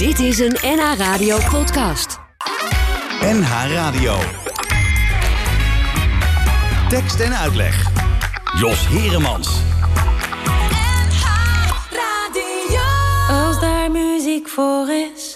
Dit is een NH Radio podcast. NH Radio. Tekst en uitleg. Jos Heremans. Als daar muziek voor is,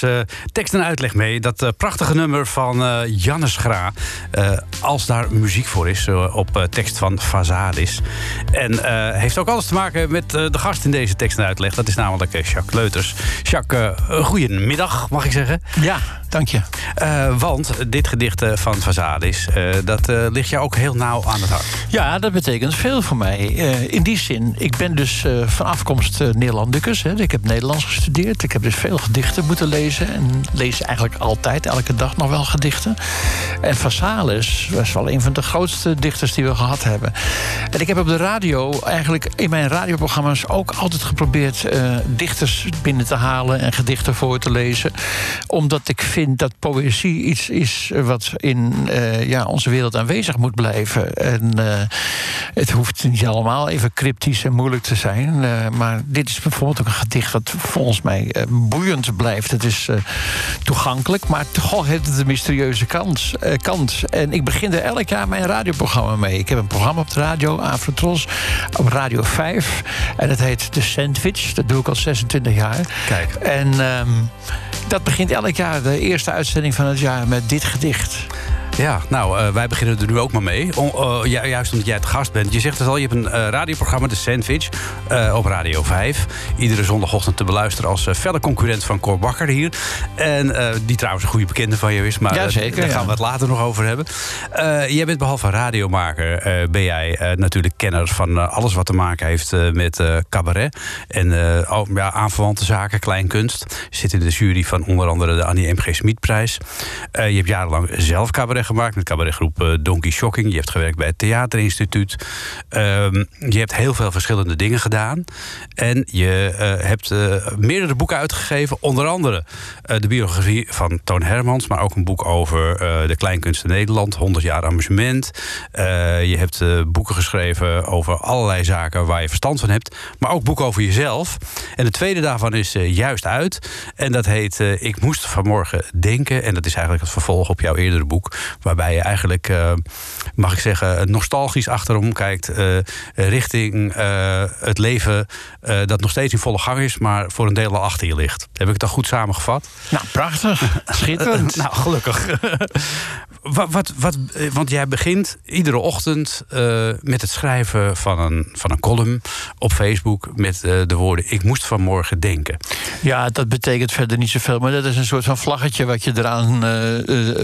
dus eh, tekst en uitleg mee. Dat eh, prachtige nummer van eh Jannes Gra. als daar muziek voor is, op tekst van Vazadis. En heeft ook alles te maken met de gast in deze tekst en uitleg. Dat is namelijk Jacques Leuters. Jacques, goedemiddag, mag ik zeggen. Ja, dank je. Eh, want dit gedicht eh, van Vazadis, eh, dat eh, ligt jou ook heel nauw aan het hart. Ja, dat betekent veel voor mij. In die zin, ik ben dus van afkomst uh, Neerlandicus. Hè. Ik heb Nederlands gestudeerd. Ik heb dus veel gedichten moeten lezen. En lees eigenlijk altijd, elke dag nog wel gedichten. En Vasalis was wel een van de grootste dichters die we gehad hebben. En ik heb op de radio, eigenlijk in mijn radioprogramma's... ook altijd geprobeerd uh, dichters binnen te halen... en gedichten voor te lezen. Omdat ik vind dat poëzie iets is wat in uh, ja, onze wereld aanwezig moet blijven. En uh, het hoeft niet allemaal even cryptisch en moeilijk te zijn. Uh, maar dit is bijvoorbeeld ook een gedicht wat volgens mij boeiend blijft. Het is toegankelijk, maar toch heeft het een mysterieuze kans, kant. En ik begin er elk jaar mijn radioprogramma mee. Ik heb een programma op de radio, Afrotros, op Radio 5. En het heet The Sandwich. Dat doe ik al 26 jaar. Kijk. En um, dat begint elk jaar, de eerste uitzending van het jaar, met dit gedicht. Ja, nou, uh, wij beginnen er nu ook maar mee. Uh, ju juist omdat jij het gast bent. Je zegt het al, je hebt een uh, radioprogramma, De Sandwich, op Radio 5. Iedere zondagochtend te beluisteren als felle concurrent van Cor Bakker hier. En die trouwens een goede bekende van je is. Maar ja, zeker, daar gaan we het later nog over hebben. jij bent behalve radiomaker, ben jij natuurlijk kenner van alles wat te maken heeft met cabaret. En ja, aanverwante zaken, kleinkunst. Je zit in de jury van onder andere de Annie M.G. Smitprijs. je hebt jarenlang zelf cabaret gemaakt met cabaretgroep eh, Donkey Shocking. Je hebt gewerkt bij het Theaterinstituut. Ehm, je hebt heel veel verschillende dingen gedaan. En je eh, hebt eh, meerdere boeken uitgegeven. Onder andere de biografie van Toon Hermans. Maar ook een boek over de kleinkunst in Nederland. 100 jaar amusement. Je hebt boeken geschreven over allerlei zaken waar je verstand van hebt. Maar ook boeken over jezelf. En de tweede daarvan is juist uit. En dat heet Ik moest vanmorgen denken. En dat is eigenlijk het vervolg op jouw eerdere boek. Waarbij je eigenlijk, eh, mag ik zeggen, nostalgisch achterom kijkt. eh, richting eh, het leven dat nog steeds in volle gang is. Maar voor een deel al achter je ligt. Heb ik het al goed samengevat? Nou, prachtig. Schitterend. Nou, gelukkig. wat, wat, wat, want jij begint iedere ochtend met het schrijven van een, van een column op Facebook met de woorden: Ik moest vanmorgen denken. Ja, dat betekent verder niet zoveel. Maar dat is een soort van vlaggetje wat je eraan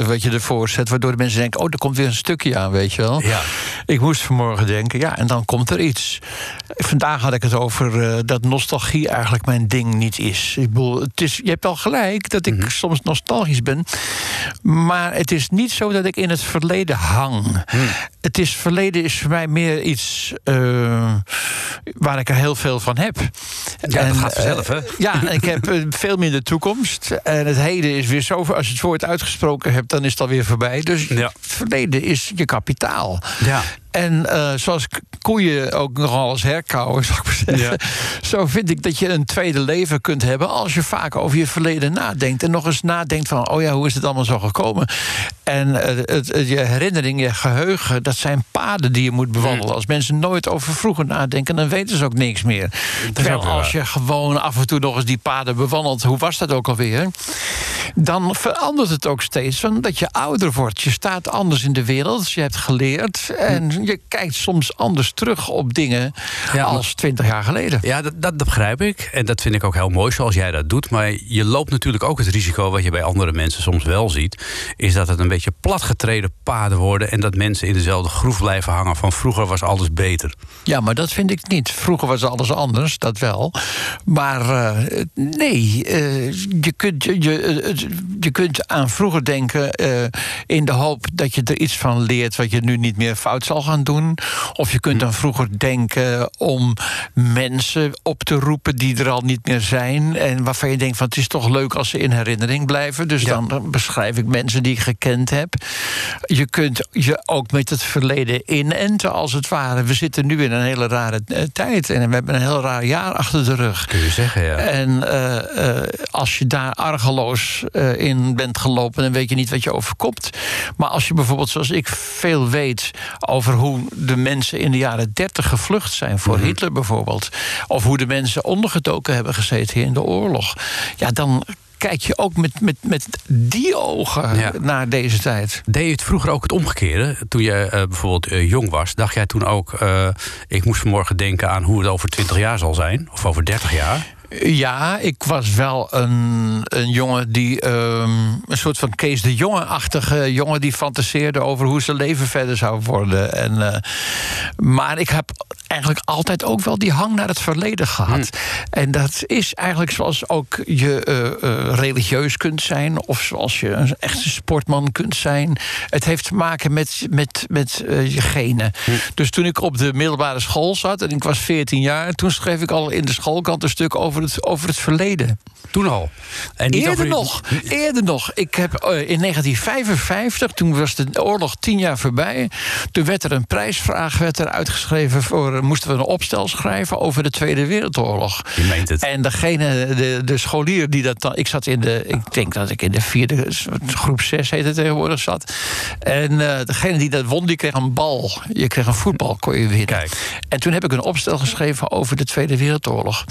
wat je ervoor zet. Waardoor de mensen denken: oh, er komt weer een stukje aan, weet je wel. Ja. Ik moest vanmorgen denken, ja, en dan komt er iets. Vandaag had ik het over eh, dat nostalgie eigenlijk mijn ding niet is. Ik bedoel, het is je hebt wel gelijk dat ik soms nostalgisch ben. Maar het is niet zo dat ik in het verleden hang. Het is, verleden is voor mij meer iets eh, waar ik er heel veel van heb. Ja, dat gaat vanzelf, hè? eh, ja, en ik heb veel minder toekomst. En het heden is weer zo. Als je het woord uitgesproken hebt, dan is het alweer voorbij. Dus Ja. het verleden is je kapitaal. Ja. En eh, zoals koeien ook nogal eens herkauwen, zou ik maar zeggen. Zo vind ik dat je een tweede leven kunt hebben als je vaak over je verleden nadenkt. En nog eens nadenkt van, oh ja, hoe is het allemaal zo gekomen? En eh, het, je herinnering, je geheugen, dat zijn paden die je moet bewandelen. Als mensen nooit over vroeger nadenken, dan weten ze ook niks meer. Terwijl als je gewoon af en toe nog eens die paden bewandelt, hoe was dat ook alweer? Dan verandert het ook steeds, van dat je ouder wordt. Je staat anders in de wereld, je hebt geleerd en je kijkt soms anders terug op dingen Ja, als twintig jaar geleden. Ja, dat, dat, dat begrijp ik. En dat vind ik ook heel mooi zoals jij dat doet. Maar je loopt natuurlijk ook het risico, wat je bij andere mensen soms wel ziet, is dat het een beetje platgetreden paden worden en dat mensen in dezelfde groef blijven hangen van vroeger was alles beter. Ja, maar dat vind ik niet. Vroeger was alles anders, dat wel. Maar eh, nee, eh, je, kunt, je, je, je kunt aan vroeger denken eh, in de hoop dat je er iets van leert wat je nu niet meer fout zal gaan doen. Of je kunt aan vroeger denken om mensen op te roepen die er al niet meer zijn. En waarvan je denkt van het is toch leuk als ze in herinnering blijven. Dus Ja. dan beschrijf ik mensen die ik gekend heb. Je kunt je ook met het verleden inenten, als het ware. We zitten nu in een hele rare eh, tijd en we hebben een heel raar jaar achter de rug. Kun je zeggen, ja. En eh, eh, als je daar argeloos in bent gelopen, dan weet je niet wat je overkomt. Maar als je bijvoorbeeld, zoals ik, veel weet over hoe de mensen in de jaren 30 gevlucht zijn voor Mhm. Hitler bijvoorbeeld, of hoe de mensen ondergedoken hebben gezeten in de oorlog, ja, dan kijk je ook met, met, met die ogen Ja. naar deze tijd. Deed je het vroeger ook het omgekeerde? Toen je eh, bijvoorbeeld eh, jong was, dacht jij toen ook... eh, ik moest vanmorgen denken aan hoe het over 20 jaar zal zijn? Of over 30 jaar? Ja, ik was wel een, een jongen die. ehm, een soort van Kees de Jonge-achtige jongen die fantaseerde over hoe zijn leven verder zou worden. En, eh, maar ik heb eigenlijk altijd ook wel die hang naar het verleden gehad. En dat is eigenlijk zoals ook je eh, eh, religieus kunt zijn, of zoals je een echte sportman kunt zijn. Het heeft te maken met, met, met je genen. Dus toen ik op de middelbare school zat en ik was 14 jaar, toen schreef ik al in de schoolkant een stuk over het, over het verleden. Toen al. En niet Eerder over- nog, eerder nog. Ik heb eh, in 1955, toen was de oorlog tien jaar voorbij. Toen werd er een prijsvraag werd er uitgeschreven voor. moesten we een opstel schrijven over de Tweede Wereldoorlog. Je meent het. En degene, de, de scholier die dat dan. Ik zat in de. Ik denk dat ik in de vierde groep zes heet het tegenwoordig zat. En eh, degene die dat won, die kreeg een bal. Je kreeg een voetbal, kon je winnen. Kijk. En toen heb ik een opstel geschreven over de Tweede Wereldoorlog.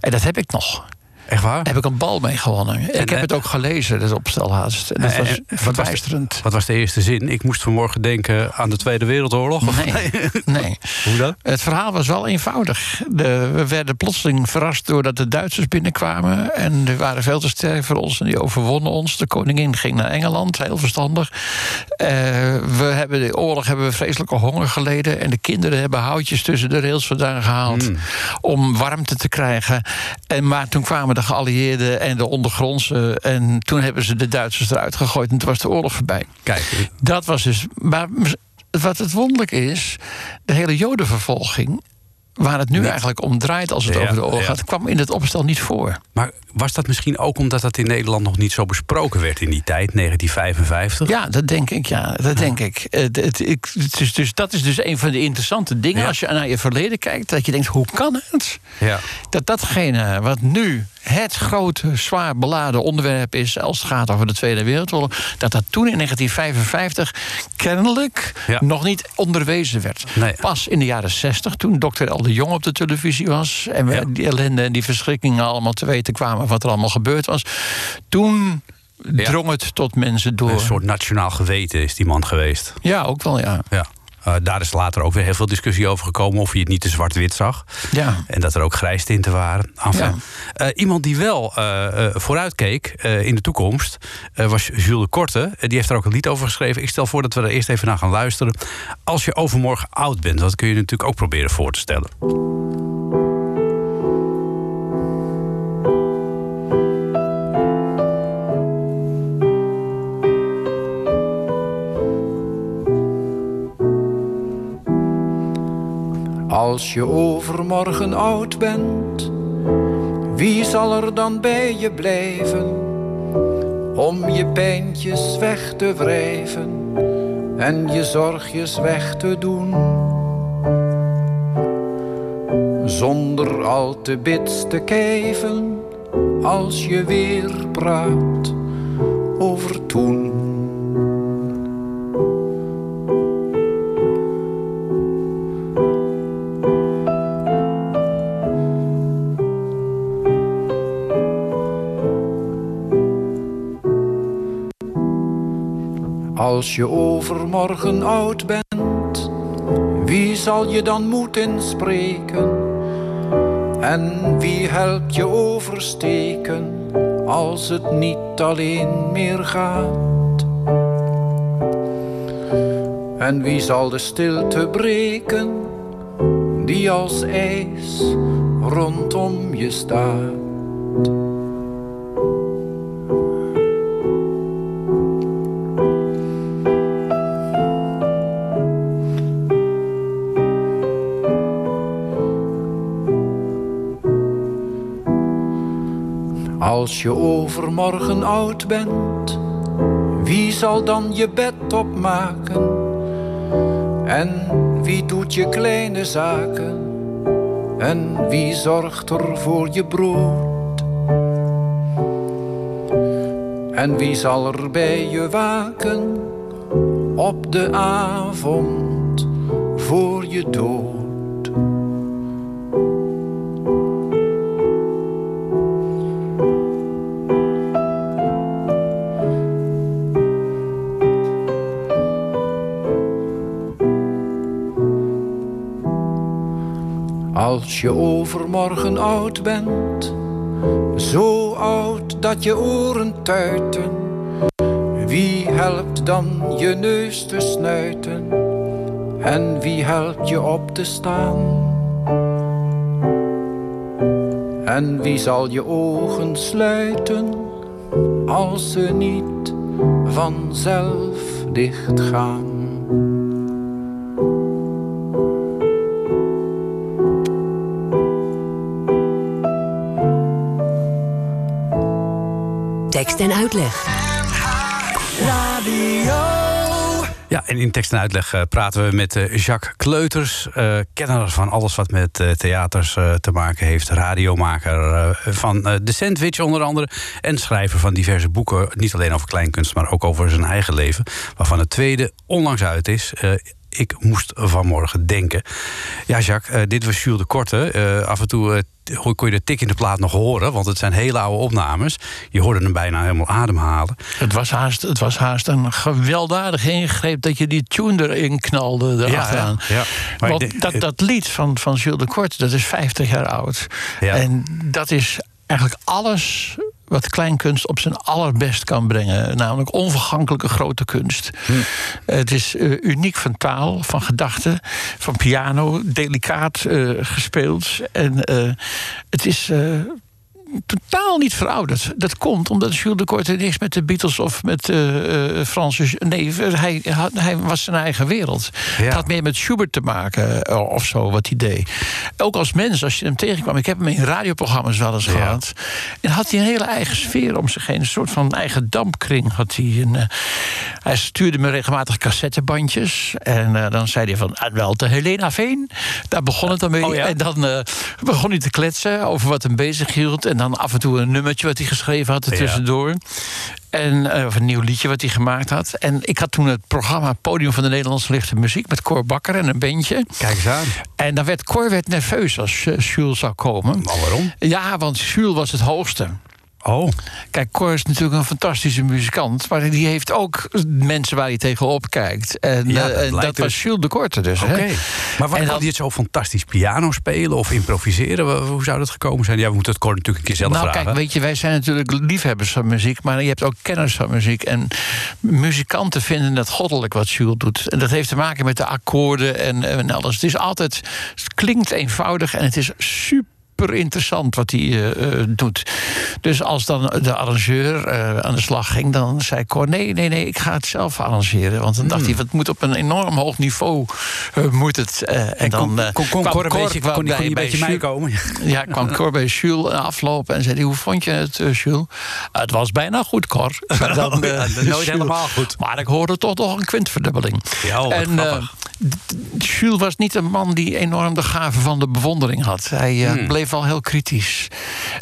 En dat heb ik nog. Echt waar? Heb ik een bal mee gewonnen. ik heb en- het ook gelezen, dat opstel haast. En dat En- was en wat was de- verbijsterend. Wat was de eerste zin? Ik moest vanmorgen denken aan de Tweede Wereldoorlog. Nee, nee. Hoe dan? Het verhaal was wel eenvoudig. De, we werden plotseling verrast doordat de Duitsers binnenkwamen. En die waren veel te sterk voor ons en die overwonnen ons. De koningin ging naar Engeland, heel verstandig. Eh, we hebben de oorlog hebben we vreselijke honger geleden. En de kinderen hebben houtjes tussen de rails vandaan gehaald. om warmte te krijgen. En, maar toen kwamen de geallieerden en de ondergrondse. En toen hebben ze de Duitsers eruit gegooid en toen was de oorlog voorbij. Kijk, Dat was dus. Maar wat het wonderlijk is, de hele Jodenvervolging. Waar het nu Niet. eigenlijk om draait als het Ja, over de oorlog ja. gaat, kwam in het opstel niet voor. maar was dat misschien ook omdat dat in Nederland nog niet zo besproken werd in die tijd, 1955? Ja, dat denk ik, ja, dat denk ik. Eh, Het, het, ik het is dus, dat is dus een van de interessante dingen als je naar je verleden kijkt. Dat je denkt, hoe kan het? Ja. Dat datgene wat nu het grote, zwaar beladen onderwerp is... als het gaat over de Tweede Wereldoorlog... dat dat toen in 1955 kennelijk Ja. nog niet onderwezen werd. Nee. Pas in de jaren 60, toen dokter El de Jong op de televisie was... en we Ja. die ellende en die verschrikkingen allemaal te weten kwamen... wat er allemaal gebeurd was, toen drong het tot mensen door. Een soort nationaal geweten is die man geweest. Ja, ook wel, ja. Ja. Eh, daar is later ook weer heel veel discussie over gekomen of hij het niet te zwart-wit zag. Ja. En dat er ook grijstinten waren. Enfin, Ja. eh, iemand die wel eh vooruitkeek in de toekomst was Jules de Korte. Die heeft er ook een lied over geschreven. Ik stel voor dat we er eerst even naar gaan luisteren. Als je overmorgen oud bent, dat kun je natuurlijk ook proberen voor te stellen. Als je overmorgen oud bent, wie zal er dan bij je blijven? Om je pijntjes weg te wrijven en je zorgjes weg te doen. Zonder al te bits te kijven, als je weer praat over toen. Als je overmorgen oud bent, wie zal je dan moed inspreken? En wie helpt je oversteken als het niet alleen meer gaat? En wie zal de stilte breken die als ijs rondom je staat? Als je overmorgen oud bent, wie zal dan je bed opmaken? En wie doet je kleine zaken? En wie zorgt er voor je brood? En wie zal er bij je waken op de avond voor je dood? Als je overmorgen oud bent, zo oud dat je oren tuiten, wie helpt dan je neus te snuiten en wie helpt je op te staan? En wie zal je ogen sluiten als ze niet vanzelf dichtgaan? Tekst en uitleg. Ja, en in tekst en uitleg eh, praten we met eh, Jacques Kleuters. eh, kenner van alles wat met theaters te maken heeft. Radiomaker van De Sandwich onder andere. En schrijver van diverse boeken. Niet alleen over kleinkunst, maar ook over zijn eigen leven. Waarvan het tweede onlangs uit is. Ik moest vanmorgen denken. Ja, Jacques, eh, dit was Jules de Korte. Eh, af en toe eh, kon je de tik in de plaat nog horen. Want het zijn hele oude opnames. Je hoorde hem bijna helemaal ademhalen. Het was, haast, het was haast een gewelddadige ingreep dat je die tune erin knalde erachteraan. ja, ja. Want dat, dat lied van, van Jules de Kort, dat is 50 jaar oud. En dat is eigenlijk alles wat kleinkunst op zijn allerbest kan brengen. Namelijk onvergankelijke grote kunst. Hm. Het is eh, uniek van taal, van gedachten, van piano, delicaat eh, gespeeld. En eh, het is... totaal niet verouderd. Dat komt omdat Jules de Korte niks met de Beatles of met uh, Franse. Nee, hij, hij was zijn eigen wereld. Ja. Het had meer met Schubert te maken eh, of zo, wat hij deed. Ook als mens, als je hem tegenkwam. Ik heb hem in radioprogramma's wel eens Ja. gehad. En had hij een hele eigen sfeer om zich heen. Een soort van eigen dampkring had hij. En, hij stuurde me regelmatig cassettebandjes. En dan zei hij van, "Ah, wel te Helena Veen. Daar begon het dan mee. Oh ja? En dan begon hij te kletsen over wat hem bezig hield. En dan af en toe een nummertje wat hij geschreven had er Ja. tussendoor. En, eh, of een nieuw liedje wat hij gemaakt had. En ik had toen het programma Podium van de Nederlandse Lichte Muziek... met Cor Bakker en een bandje. Kijk eens aan. En dan werd Cor werd nerveus als eh, Jules zou komen. Maar waarom? Ja, want Jules was het hoogste. Oh, Kijk, Cor is natuurlijk een fantastische muzikant... maar die heeft ook mensen waar hij tegenop kijkt. En, Ja, eh, dat was dus. Jules de Korte dus. oké. Maar kan dan- hij het zo fantastisch piano spelen of improviseren? Hoe zou dat gekomen zijn? Ja, we moeten het Cor natuurlijk een keer zelf nou, vragen. kijk, weet je, wij zijn natuurlijk liefhebbers van muziek, maar je hebt ook kenners van muziek. En muzikanten vinden het goddelijk wat Jules doet. En dat heeft te maken met de akkoorden en, en alles. Het is altijd, het klinkt eenvoudig en het is super. Interessant wat hij eh, eh, doet. Dus als dan de arrangeur eh, aan de slag ging, dan zei Cor: nee, nee, nee, ik ga het zelf arrangeren. Want dan dacht Hmm. hij: het moet op een enorm hoog niveau. eh, moet het. eh, en dan kon, kon, kwam Cor een beetje, kwam kon, die- kon bij- een bij beetje Jules- meekomen? ja, kwam Cor bij Jules aflopen en zei hij, hoe vond je het, Jules? het was bijna goed, Cor. Maar dan, Oh ja, nooit Jules, helemaal goed. Maar ik hoorde toch nog een kwintverdubbeling. Ja, oh, wat en Jules was niet een man die enorm de gave van de bewondering had. Hij Hmm. bleef wel heel kritisch.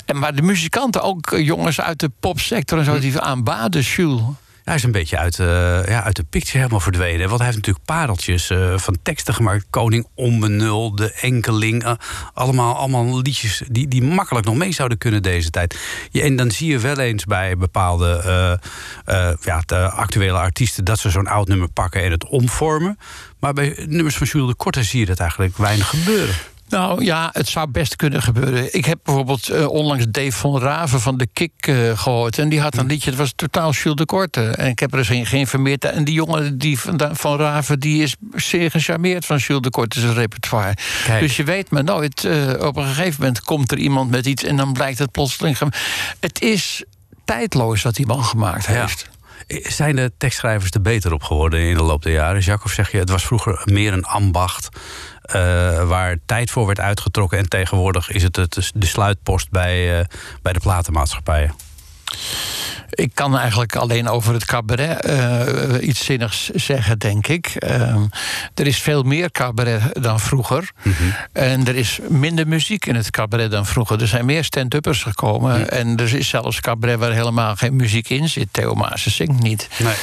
En, maar de muzikanten, ook jongens uit de popsector en zo, die aanbaden Jules. Hij is een beetje uit, eh, ja, uit de picture helemaal verdwenen. Want hij heeft natuurlijk pareltjes eh, van teksten gemaakt. Koning Onbenul, De Enkeling. eh, allemaal, allemaal liedjes die, die makkelijk nog mee zouden kunnen deze tijd. Ja, en dan zie je wel eens bij bepaalde ja, de actuele artiesten... dat ze zo'n oud nummer pakken en het omvormen. Maar bij nummers van Jules de Korte zie je dat eigenlijk weinig gebeuren. Nou ja, het zou best kunnen gebeuren. Ik heb bijvoorbeeld eh, onlangs Dave van Raven van de Kik eh, gehoord. En die had een liedje, het was totaal Jules de Korte. En ik heb er eens in geïnformeerd. En die jongen die van, van Raven, die is zeer gecharmeerd van Jules de Korte zijn repertoire. Kijk. Dus je weet maar nooit, eh, op een gegeven moment komt er iemand met iets... en dan blijkt het plotseling... Het is tijdloos wat die man gemaakt Ja. Zijn de tekstschrijvers er beter op geworden in de loop der jaren? Jacques, zeg je, het was vroeger meer een ambacht... eh, waar tijd voor werd uitgetrokken... en tegenwoordig is het het de sluitpost bij, eh, bij de platenmaatschappijen? Ik kan eigenlijk alleen over het cabaret eh, iets zinnigs zeggen, denk ik. Ehm, er is veel meer cabaret dan vroeger. En er is minder muziek in het cabaret dan vroeger. Er zijn meer stand-uppers gekomen. En er is zelfs cabaret waar helemaal geen muziek in zit. Theo Maassen zingt niet. Nee,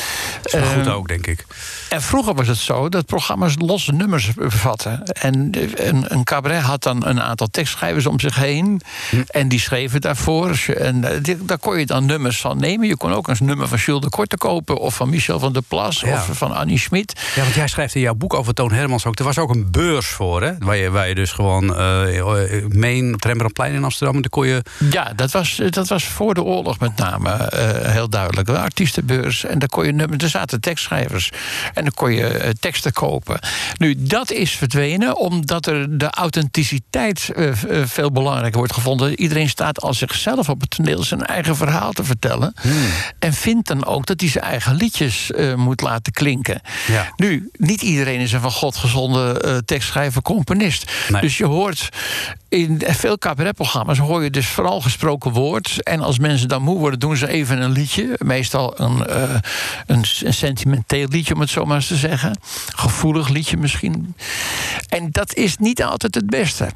dat is goed Ehm, ook, denk ik. En vroeger was het zo dat programma's losse nummers bevatten. En een, een cabaret had dan een aantal tekstschrijvers om zich heen. Hm. En die schreven daarvoor. En eh, daar kon je dan nummers van nemen. Je kon ook een nummer van Jules de Korte kopen. Of van Michel van der Plas. Ja. Of van Annie Schmid. Ja, want jij schrijft in jouw boek over Toon Hermans ook... er was ook een beurs voor, hè? Waar je, waar je dus gewoon eh meen op Rembrandtplein in Amsterdam... en dan kon je... Ja, dat was, dat was voor de oorlog met name eh, heel duidelijk. Een artiestenbeurs. En daar kon je nummers. Er zaten tekstschrijvers. En dan kon je eh, teksten kopen. Nu, dat is verdwenen omdat er de authenticiteit eh, eh, veel belangrijker wordt gevonden. Iedereen staat als zichzelf op het toneel zijn eigen verhaal te vertellen. En vindt dan ook dat hij zijn eigen liedjes moet laten klinken. Ja. Nu, niet iedereen is een van God gezonde tekstschrijver, componist. Nee. Dus je hoort in veel cabaretprogramma's hoor je dus vooral gesproken woord. En als mensen dan moe worden, doen ze even een liedje. Meestal een, eh, een, sentimenteel liedje, om het zo maar eens te zeggen. Gevoelig liedje misschien. En dat is niet altijd het beste.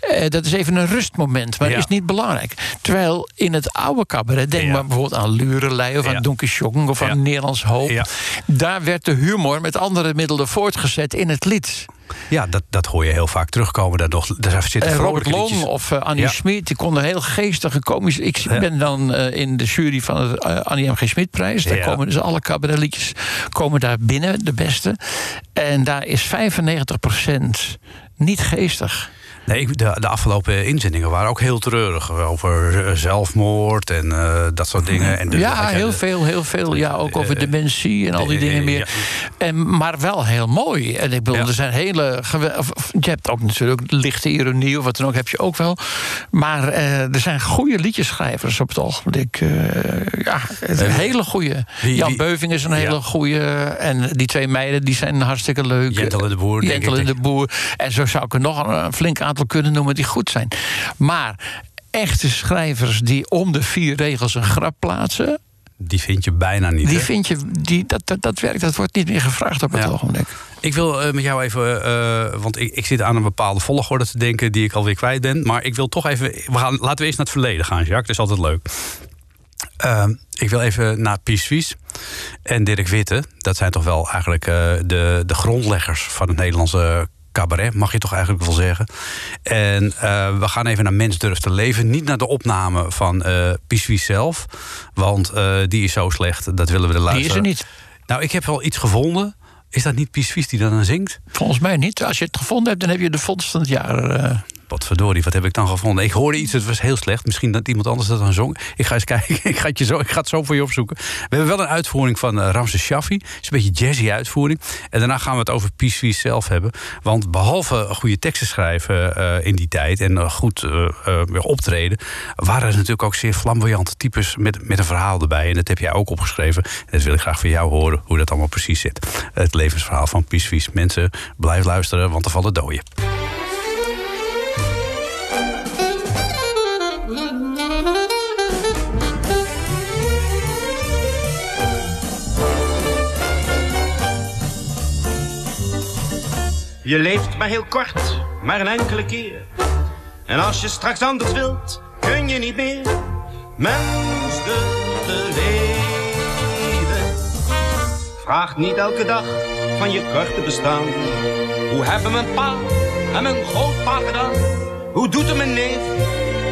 Eh, dat is even een rustmoment, maar Ja. is niet belangrijk. Terwijl in het oude cabaret, denk Ja. maar bijvoorbeeld aan Lurelei of aan Don Quixote of aan Nederlands Hoop. Daar werd de humor met andere middelen voortgezet in het lied. Ja, dat, dat hoor je heel vaak terugkomen. Daar, nog, daar zitten En Robert Long liedjes. of eh, Annie Ja. Schmid, die konden heel geestige, komische... Ik Ja. ben dan eh, in de jury van het eh, Annie M. G. Schmid-prijs. Daar Ja. komen dus alle cabaretliedjes komen daar binnen, de beste. En daar is 95% niet geestig. Nee, de, de afgelopen inzendingen waren ook heel treurig. Over eh, zelfmoord en eh, dat soort dingen. En de- ja, heel veel, heel veel. Ja, ook over dementie en al die dingen ja. meer. En, maar wel heel mooi. En ik bedoel, Ja. er zijn hele... Je hebt ook natuurlijk lichte ironie of wat dan ook, heb je ook wel. Maar eh, er zijn goede liedjeschrijvers op het ogenblik. ja, een hele goede. Jan Beuving is een hele Ja. goede. En die twee meiden die zijn hartstikke leuk. Jentel en de Boer, Jentel en de Boer. En zo zou ik er nog een, een flink aantal kunnen noemen die goed zijn. Maar echte schrijvers die om de vier regels een grap plaatsen. Die vind je bijna niet. Die hè? vind je, die, dat, dat, dat werkt, dat wordt niet meer gevraagd op het Ja. ogenblik. Ik wil eh, met jou even, eh, want ik, ik zit aan een bepaalde volgorde te denken die ik alweer kwijt ben. Maar ik wil toch even, we gaan, laten we eerst naar het verleden gaan, Jacques. Dat is altijd leuk. Ehm, ik wil even naar Pies Vies en Dirk Witte. Dat zijn toch wel eigenlijk eh, de, de grondleggers van het Nederlandse cabaret, mag je toch eigenlijk wel zeggen. En eh, we gaan even naar Mens Durft te Leven. Niet naar de opname van Vies zelf, want eh, die is zo slecht, dat willen we de Die luisteren. is er niet. Nou, ik heb wel iets gevonden. Is dat niet Pies Vies die dan zingt? Volgens mij niet. Als je het gevonden hebt, dan heb je de vondst van het jaar. Eh. Wat verdorie, wat heb ik dan gevonden? Ik hoorde iets, het was heel slecht. Misschien dat iemand anders dat dan zong. Ik ga eens kijken, ik ga het, je zo, ik ga zo voor je opzoeken. We hebben wel een uitvoering van uh, Ramses Shaffi. Het is een beetje jazzy uitvoering. En daarna gaan we het over Vies zelf hebben. Want behalve goede teksten schrijven uh, in die tijd... en uh, goed optreden... waren er natuurlijk ook zeer flamboyante types met, met een verhaal erbij. En dat heb jij ook opgeschreven. En dat wil ik graag van jou horen, hoe dat allemaal precies zit. Het levensverhaal van Vies. Mensen, blijf luisteren, want er vallen doden. Je leeft maar heel kort, maar een enkele keer. En als je straks anders wilt, kun je niet meer. Mens te leven. Vraag niet elke dag van je korte bestaan. Hoe hebben mijn pa en mijn grootpa gedaan? Hoe doet hem mijn neef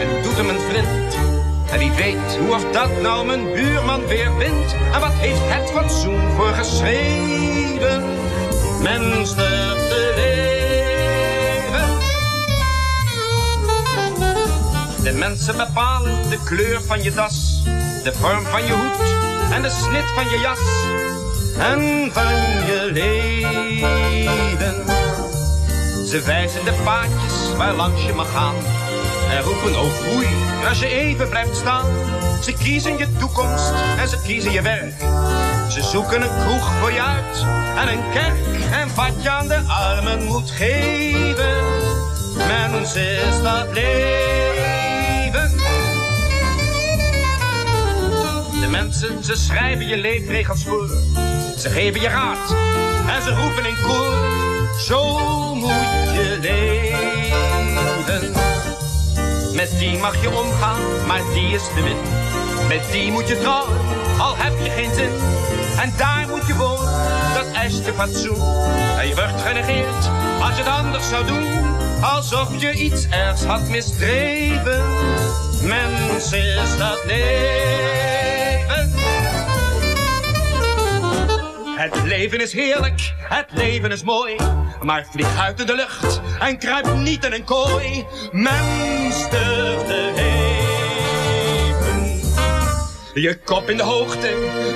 en doet hem mijn vriend? En wie weet hoe of dat nou mijn buurman weer wint? En wat heeft het fatsoen voor geschreven? Mens te leven. De mensen bepalen de kleur van je das, de vorm van je hoed en de snit van je jas en van je leven. Ze wijzen de paadjes waar langs je mag gaan en roepen oh groei als je even blijft staan. Ze kiezen je toekomst en ze kiezen je werk. Ze zoeken een kroeg voor je uit en een kerk en wat je aan de armen moet geven. Mens is dat leven. De mensen, ze schrijven je leefregels voor. Ze geven je raad en ze roepen in koor. Zo moet je leven. Met die mag je omgaan, maar die is de win. Met die moet je trouwen, al heb je geen zin. En daar moet je wonen, dat eist je fatsoen. En je wordt genegeerd als je het anders zou doen. Alsof je iets ergs had misdreven. Mens is dat leven. Het leven is heerlijk, het leven is mooi. Maar vlieg uit de lucht en kruip niet in een kooi. Mens durft te leven. Je kop in de hoogte,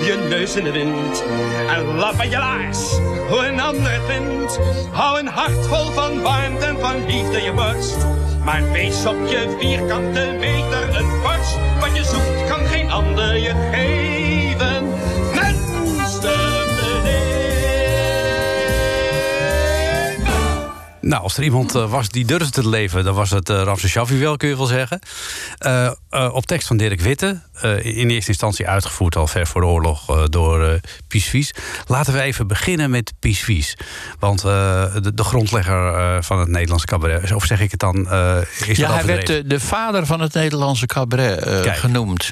je neus in de wind. En lap aan je laars, hoe een ander het vindt. Hou een hart vol van warmte en van liefde je borst. Maar wees op je vierkante meter een borst. Wat je zoekt kan geen ander je geven. Nou, als er iemand uh, was die durfde te leven, dan was het uh, Ramses Shaffi wel, kun je wel zeggen. Uh, op tekst van Dirk Witte, in eerste instantie uitgevoerd al ver voor de oorlog door Pies Vies. Laten we even beginnen met Pies Vies. Want de, de, grondlegger van het Nederlandse cabaret, of zeg ik het dan? is ja, hij werd de, de, vader van het Nederlandse cabaret genoemd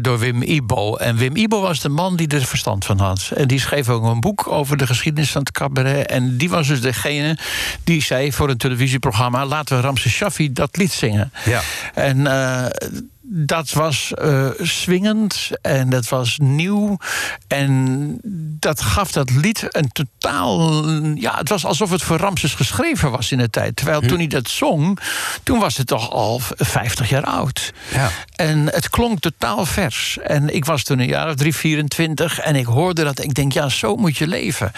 door Wim Ibo. En Wim Ibo was de man die er verstand van had. En die schreef ook een boek over de geschiedenis van het cabaret. En die was dus degene die zei voor een televisieprogramma: laten we Ramses Shaffi dat lied zingen. Ja. En uh, dat was eh, swingend en dat was nieuw. En dat gaf dat lied een totaal. Ja, het was alsof het voor Ramses geschreven was in de tijd. Terwijl toen hij dat zong, toen was het toch al 50 jaar oud. Ja. En het klonk totaal vers. En ik was toen een jaar of drie, 24 en ik hoorde dat. Ik denk, ja, zo moet je leven.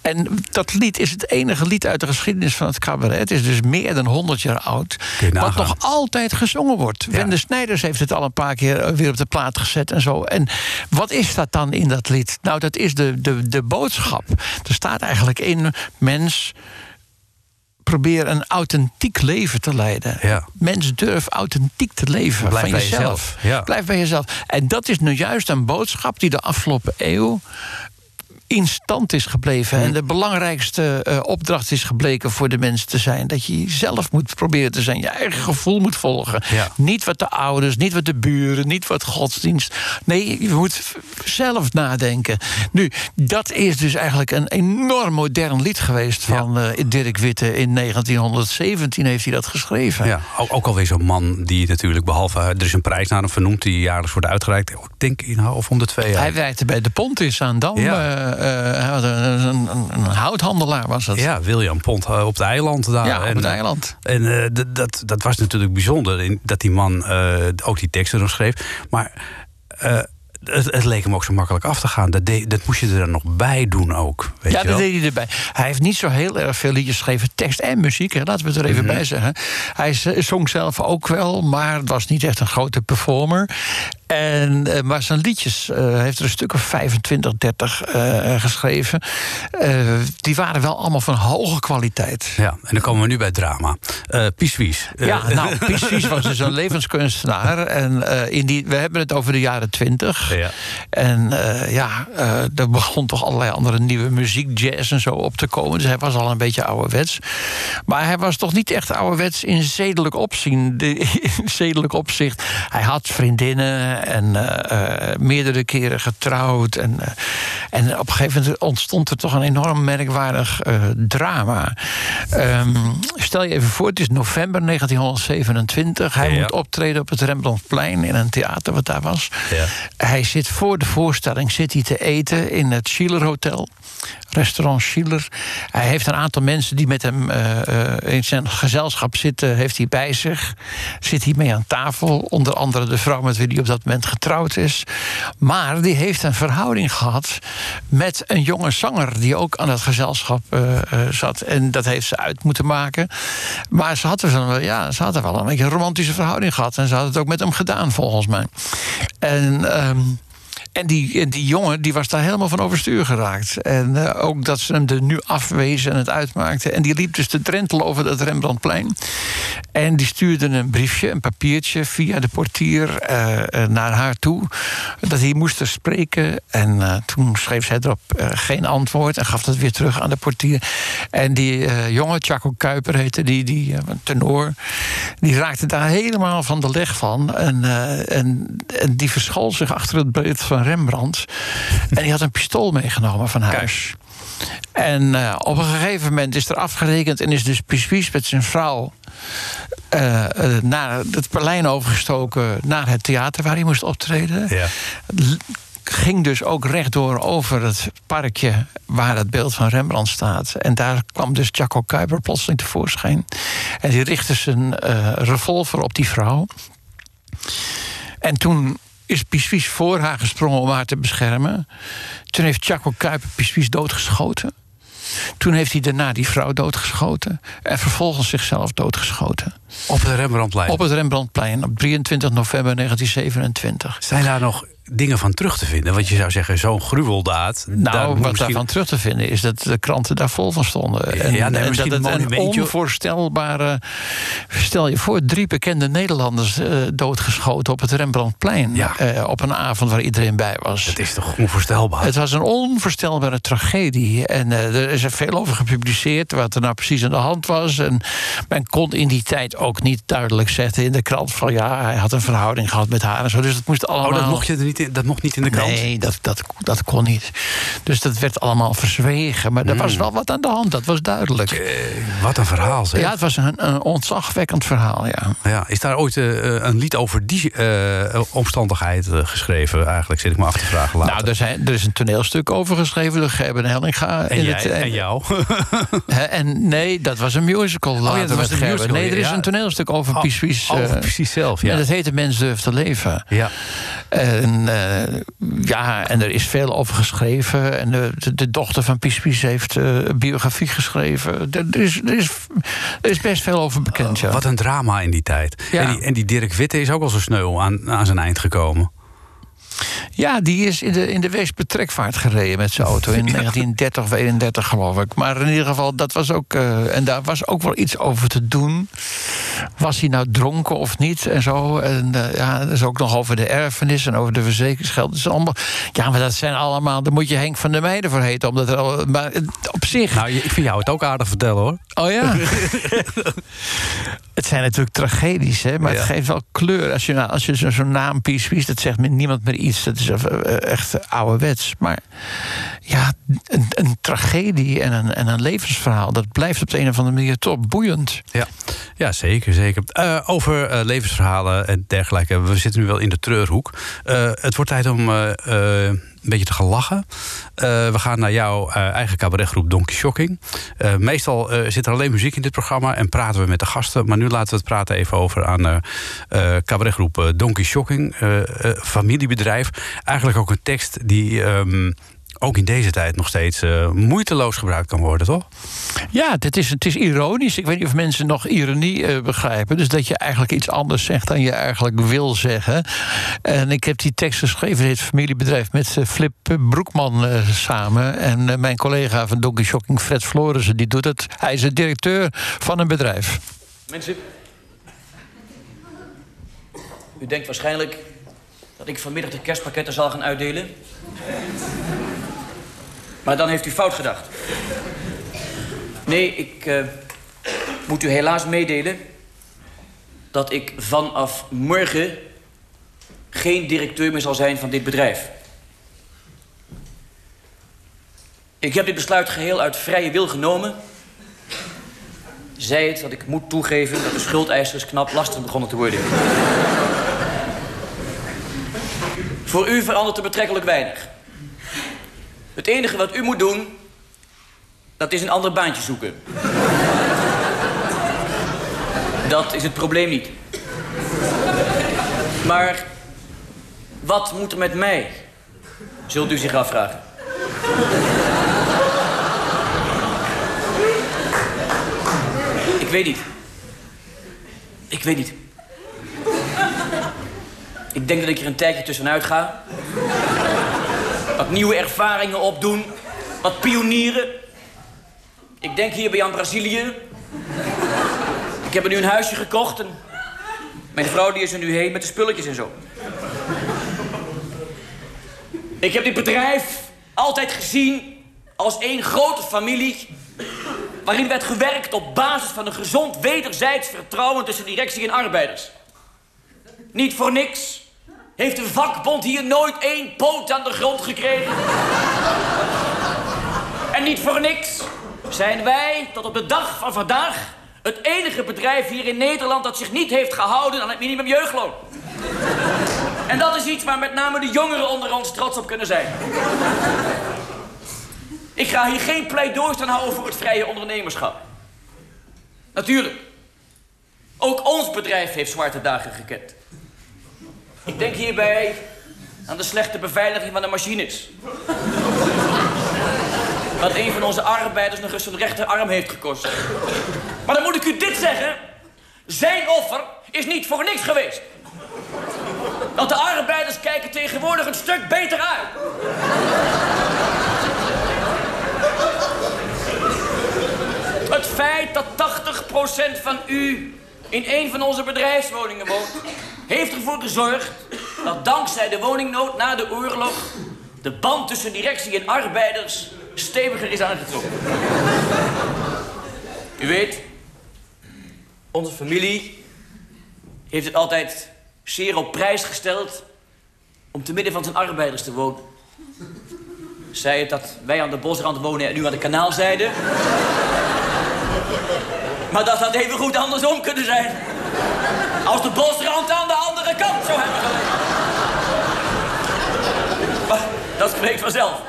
En dat lied is het enige lied uit de geschiedenis van het cabaret. Het is dus meer dan 100 jaar oud. Wat nog altijd gezongen wordt. Ja. Wende Snijders heeft het al een paar keer weer op de plaat gezet en zo. En wat is dat dan in dat lied? Nou, dat is de, de, de boodschap. Er staat eigenlijk in: mens. Probeer een authentiek leven te leiden. Ja. Mens durf authentiek te leven Blijf van bij jezelf. jezelf, ja. Blijf bij jezelf. En dat is nu juist een boodschap die de afgelopen eeuw in stand is gebleven. Hm. En de belangrijkste eh, opdracht is gebleken voor de mensen te zijn. Dat je zelf moet proberen te zijn. Je eigen gevoel moet volgen. Ja. Niet wat de ouders, niet wat de buren, niet wat godsdienst. Nee, je moet zelf nadenken. Nu, dat is dus eigenlijk een enorm modern lied geweest van eh, Dirk Witte. In 1917 heeft hij dat geschreven. Ja, ook, alweer zo'n man die natuurlijk, behalve eh, er is een prijs naar hem vernoemd die jaarlijks wordt uitgereikt. Ik denk in of om de twee jaar. Hij werkte bij de Pontis aan Dam. Ja. Eh, eh, een, een, houthandelaar was dat. Ja, William Pont eh, op het eiland daar. Ja, op het eh, eiland. En dat, dat was natuurlijk bijzonder, in, dat die man ook die teksten nog schreef. Maar het, het leek hem ook zo makkelijk af te gaan. Dat, dat moest je er dan nog bij doen ook. Weet ja, je dat deed hij erbij. Hij heeft niet zo heel erg veel liedjes geschreven, tekst en muziek. Hè, laten we het er even Mhm. bij zeggen. Hij zong zelf ook wel, maar het was niet echt een grote performer. En, eh, maar zijn liedjes eh, heeft er een stuk of 25, 30 eh, geschreven. Die waren wel allemaal van hoge kwaliteit. Ja, en dan komen we nu bij drama. Eh Pies Wies. Eh, Ja, nou, Pies was dus een levenskunstenaar. En in die, we hebben het over de jaren twintig. Ja. En ja, er begon toch allerlei andere nieuwe muziek, jazz en zo op te komen. Dus hij was al een beetje ouderwets. Maar hij was toch niet echt ouderwets in zedelijk opzien. De, in zedelijk opzicht. Hij had vriendinnen en eh, eh, meerdere keren getrouwd. En, eh, en op een gegeven moment ontstond er toch een enorm merkwaardig drama. Ehm, stel je even voor, het is november 1927. Hij Ja. moet optreden op het Rembrandtplein in een theater wat daar was. Ja. Hij zit voor de voorstelling zit hij te eten in het Schiller Hotel. Restaurant Schiller. Hij heeft een aantal mensen die met hem eh, eh, in zijn gezelschap zitten, heeft hij bij zich. Zit hij mee aan tafel. Onder andere de vrouw met wie hij op dat moment getrouwd is. Maar die heeft een verhouding gehad met een jonge zanger die ook aan dat gezelschap eh, zat. En dat heeft ze uit moeten maken. Maar ze had, ja, had er wel een beetje een romantische verhouding gehad. En ze had het ook met hem gedaan, volgens mij. En. ehm, en die, die jongen die was daar helemaal van overstuur geraakt. En eh, ook dat ze hem er nu afwezen en het uitmaakten. En die liep dus te drentelen over dat Rembrandtplein. En die stuurde een briefje, een papiertje via de portier eh, eh, naar haar toe. Dat hij moest er spreken. En toen schreef zij erop geen antwoord en gaf dat weer terug aan de portier. En die jongen, Chaco Kuiper heette die, die tenor, die raakte daar helemaal van de leg van. En, en, en die verschool zich achter het beeld van Rembrandt. En die had een pistool meegenomen van huis. En eh, op een gegeven moment is er afgerekend en is dus Pispies met zijn vrouw eh, eh, naar het Berlijn overgestoken naar het theater waar hij moest optreden. Ja. Ging dus ook rechtdoor over het parkje waar het beeld van Rembrandt staat. En daar kwam dus Jaco Kuiper plotseling tevoorschijn. En die richtte zijn revolver op die vrouw. En toen is Pispies voor haar gesprongen om haar te beschermen. Toen heeft Chaco Kuiper Pispies doodgeschoten. Toen heeft hij daarna die vrouw doodgeschoten. En vervolgens zichzelf doodgeschoten. Op het Rembrandtplein. Op het Rembrandtplein op 23 november 1927. Zijn daar nog dingen van terug te vinden? Want je zou zeggen, zo'n gruweldaad. Nou, wat misschien- daarvan terug te vinden is dat de kranten daar vol van stonden. En, Ja, nee, en dat het een onvoorstelbare... Stel je voor, drie bekende Nederlanders eh, doodgeschoten op het Rembrandtplein. Ja. eh, op een avond waar iedereen bij was. Het is toch onvoorstelbaar? Het was een onvoorstelbare tragedie. En eh, er is er veel over gepubliceerd wat er nou precies aan de hand was. En men kon in die tijd ook niet duidelijk zetten in de krant van ja, hij had een verhouding gehad met haar en zo. Dus dat moest allemaal. Oh, dat mocht je er niet niet in, dat mocht niet in de krant? Nee, dat, dat, dat kon niet. Dus dat werd allemaal verzwegen. Maar er was wel wat aan de hand, dat was duidelijk. Eh, wat een verhaal, zeg. Ja, het was een, een ontzagwekkend verhaal, ja. Ja, is daar ooit eh, een lied over die eh, omstandigheid eh, geschreven? Eigenlijk zit ik me af te vragen later. Nou, er, zijn, er is een toneelstuk over geschreven door Gerben Hellinga. en, in jij, het, eh, en jou? en nee, dat was een musical later Oh dat was Gerben. musical, Nee, er is ja. een toneelstuk over Oh, Pies Pies. over eh, precies zelf, ja. en dat heet De Mens durft te leven. ja. En, eh, ja, en er is veel over geschreven. En de, dochter van Pies Pies heeft eh, een biografie geschreven. Er, er is, er, is, er is best veel over bekend, ja. Wat een drama in die tijd. Ja. En, die, en die Dirk Witte is ook al zo sneu aan, aan zijn eind gekomen. Ja, die is in de, in de Weesp trekvaart gereden met zijn auto in 1930 of 31 geloof ik. Maar in ieder geval, dat was ook. eh, en daar was ook wel iets over te doen. Was hij nou dronken of niet en zo. En eh, ja, dat is ook nog over de erfenis en over de verzekeringsgeld. Is allemaal, ja, maar dat zijn allemaal. Daar moet je Henk van der Meijden voor heten. Omdat er, al- maar op zich. Nou, ik vind jou het ook aardig vertellen hoor. Oh ja. het zijn natuurlijk tragedies, hè, maar Ja. het geeft wel kleur. Als je, nou, als je zo- zo'n naam Pies Pies, dat zegt met niemand meer iets. Dat is eh, echt ouderwets. Maar ja, een, een tragedie en een, en een levensverhaal... dat blijft op de een of andere manier toch boeiend. Ja, ja zeker. zeker. Eh, over eh, levensverhalen en dergelijke. We zitten nu wel in de treurhoek. Eh, het wordt tijd om eh, eh, een beetje te gaan lachen. Eh, we gaan naar jouw eh, eigen cabaretgroep Donkey Shocking. Eh, meestal zit er alleen muziek in dit programma en praten we met de gasten. Maar nu laten we het praten even over aan cabaretgroep Donkey Shocking. Familiebedrijf. Eigenlijk ook een tekst die... ehm, ook in deze tijd nog steeds eh, moeiteloos gebruikt kan worden, toch? Ja, het is, het is ironisch. Ik weet niet of mensen nog ironie eh, begrijpen. Dus dat je eigenlijk iets anders zegt dan je eigenlijk wil zeggen. En ik heb die tekst geschreven, het heet Familiebedrijf... met eh, Flip Broekman eh, samen. En eh, mijn collega van Donkey Shocking, Fred Florissen, die doet het. Hij is de directeur van een bedrijf. Mensen, u denkt waarschijnlijk dat ik vanmiddag de kerstpakketten zal gaan uitdelen. Maar dan heeft u fout gedacht. Nee, ik eh, moet u helaas meedelen dat ik vanaf morgen geen directeur meer zal zijn van dit bedrijf. Ik heb dit besluit geheel uit vrije wil genomen. Zij het dat ik moet toegeven dat de schuldeisers knap lastig begonnen te worden. Voor u verandert er betrekkelijk weinig. Het enige wat u moet doen, dat is een ander baantje zoeken. Dat is het probleem niet. Maar wat moet er met mij? Zult u zich afvragen. Ik weet niet. Ik weet niet. Ik denk dat ik er een tijdje tussenuit ga. Wat nieuwe ervaringen opdoen. Wat pionieren. Ik denk hier aan Brazilië. Ik heb er nu een huisje gekocht en... Mijn vrouw die is er nu heen met de spulletjes en zo. Ik heb dit bedrijf altijd gezien als één grote familie... waarin werd gewerkt op basis van een gezond wederzijds vertrouwen... tussen directie en arbeiders. Niet voor niks heeft de vakbond hier nooit één poot aan de grond gekregen. en niet voor niks zijn wij tot op de dag van vandaag... het enige bedrijf hier in Nederland dat zich niet heeft gehouden aan het minimum jeugdloon. en dat is iets waar met name de jongeren onder ons trots op kunnen zijn. Ik ga hier geen pleidooi staan houden voor het vrije ondernemerschap. Natuurlijk. Ook ons bedrijf heeft zwarte dagen gekend. Ik denk hierbij aan de slechte beveiliging van de machines. Wat een van onze arbeiders nog eens zijn rechterarm heeft gekost. Maar dan moet ik u dit zeggen. Zijn offer is niet voor niks geweest. Want de arbeiders kijken tegenwoordig een stuk beter uit. Het feit dat 80% van u in een van onze bedrijfswoningen woont... heeft ervoor gezorgd dat dankzij de woningnood na de oorlog... de band tussen directie en arbeiders steviger is aangetrokken. U weet, onze familie heeft het altijd zeer op prijs gesteld... om te midden van zijn arbeiders te wonen. Zij het dat wij aan de bosrand wonen en u aan de kanaalzijde. Maar dat had even goed andersom kunnen zijn. Als de bosrand aan de andere kant zou hebben gelegen. Dat spreekt vanzelf.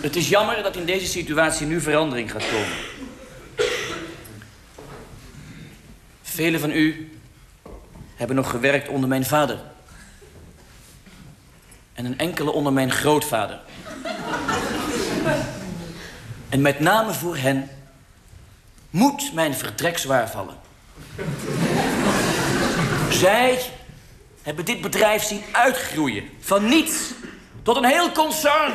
Het is jammer dat in deze situatie nu verandering gaat komen. Velen van u hebben nog gewerkt onder mijn vader. En een enkele onder mijn grootvader. En met name voor hen moet mijn vertrek zwaar vallen. Zij hebben dit bedrijf zien uitgroeien. Van niets tot een heel concern.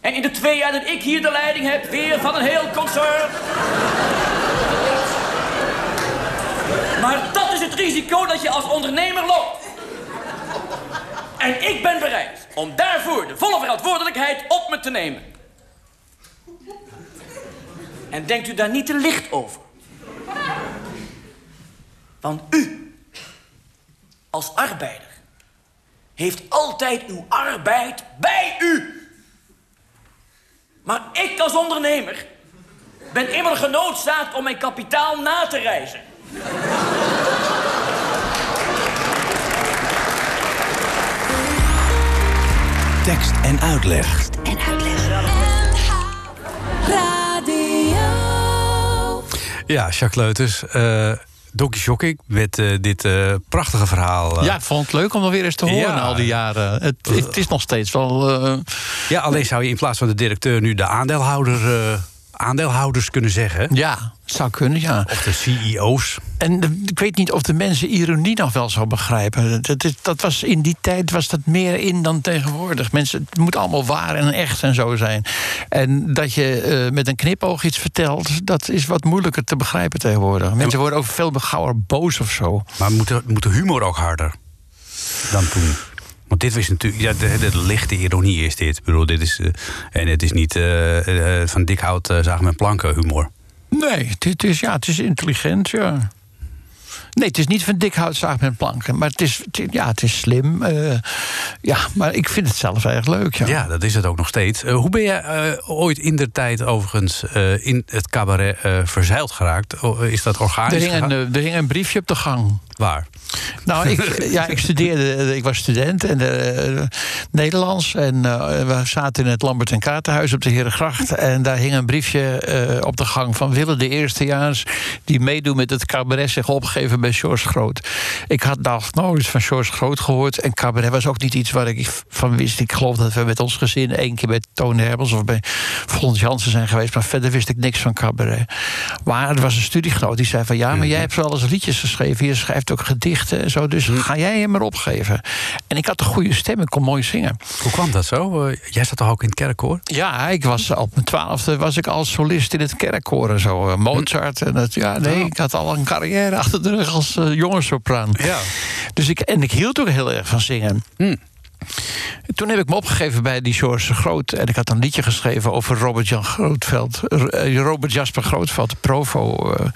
En in de twee jaar dat ik hier de leiding heb, weer van een heel concern. Maar dat is het risico dat je als ondernemer loopt. En ik ben bereid om daarvoor de volle verantwoordelijkheid op me te nemen. En denkt u daar niet te licht over. Want u, als arbeider, heeft altijd uw arbeid bij u. Maar ik als ondernemer ben immer genoodzaakt om mijn kapitaal na te reizen. Tekst en uitleg. En uitleg. Ja, Jacques Leuters. eh Donkey Shocking met eh, dit eh, prachtige verhaal. Ja, ik vond het leuk om dat weer eens te horen Ja. na al die jaren. Het, het is nog steeds wel... ja, alleen zou je in plaats van de directeur nu de aandeelhouder, aandeelhouders kunnen zeggen. ja, zou kunnen, ja. Of de CEO's. En ik weet niet of de mensen ironie nog wel zo begrijpen. Dat, is- dat was, in die tijd was dat meer in dan tegenwoordig. Mensen, het moet allemaal waar en echt en zo zijn. En dat je eh, met een knipoog iets vertelt... dat is wat moeilijker te begrijpen tegenwoordig. Mensen worden ook veel gauwer boos of zo. Maar moet de, moet de humor ook harder dan toen? Want dit was natuurlijk, ja, de, de lichte ironie is dit. Ik bedoel, dit is, eh, en het is niet eh, eh, van dik hout zagen met planken humor. Nee, het is, ja, het is intelligent, ja. Nee, het is niet van dik hout zaag met planken. Maar het is, het is- ja, het is slim. ja, maar ik vind het zelf erg leuk, ja. Ja, dat is het ook nog steeds. Hoe ben je ooit in de tijd overigens in het cabaret verzeild geraakt? Is dat Er organisch hing, een, gegaan? eh, er hing een briefje op de gang. Waar? Nou, ik, ja, ik studeerde, eh, ik was student en eh, Nederlands. En eh, we zaten in het Lambert en Kaartenhuis op de Herengracht. En daar hing een briefje op de gang van Wille de Eerstejaars... die meedoen met het cabaret zich opgegeven bij George Groot. Ik had nog nooit van George Groot gehoord. En cabaret was ook niet iets waar ik van wist. Ik geloof dat we met ons gezin één keer bij Toon Herbels... of bij Fons Jansen zijn geweest. Maar verder wist ik niks van cabaret. Maar er was een studiegenoot die zei van... ja, maar jij hebt wel eens liedjes geschreven. Je schrijft ook gedichten en zo. Dus ga jij hem maar opgeven. En ik had een goede stem. Ik kon mooi zingen. Hoe kwam dat zo? Eh, jij zat toch ook in het kerkkoor? Ja, ik was op mijn twaalfde was ik als solist in het kerkkoor en zo. eh, Mozart. En het, ja, nee, ik had al een carrière achter de rug als uh, jongensopraan. Ja. Dus ik, en ik hield ook heel erg van zingen. Hm. Toen heb ik me opgegeven bij die George Groot. En ik had een liedje geschreven over Robert Jan Grootveld. eh, Robert Jasper Grootveld, provo. eh.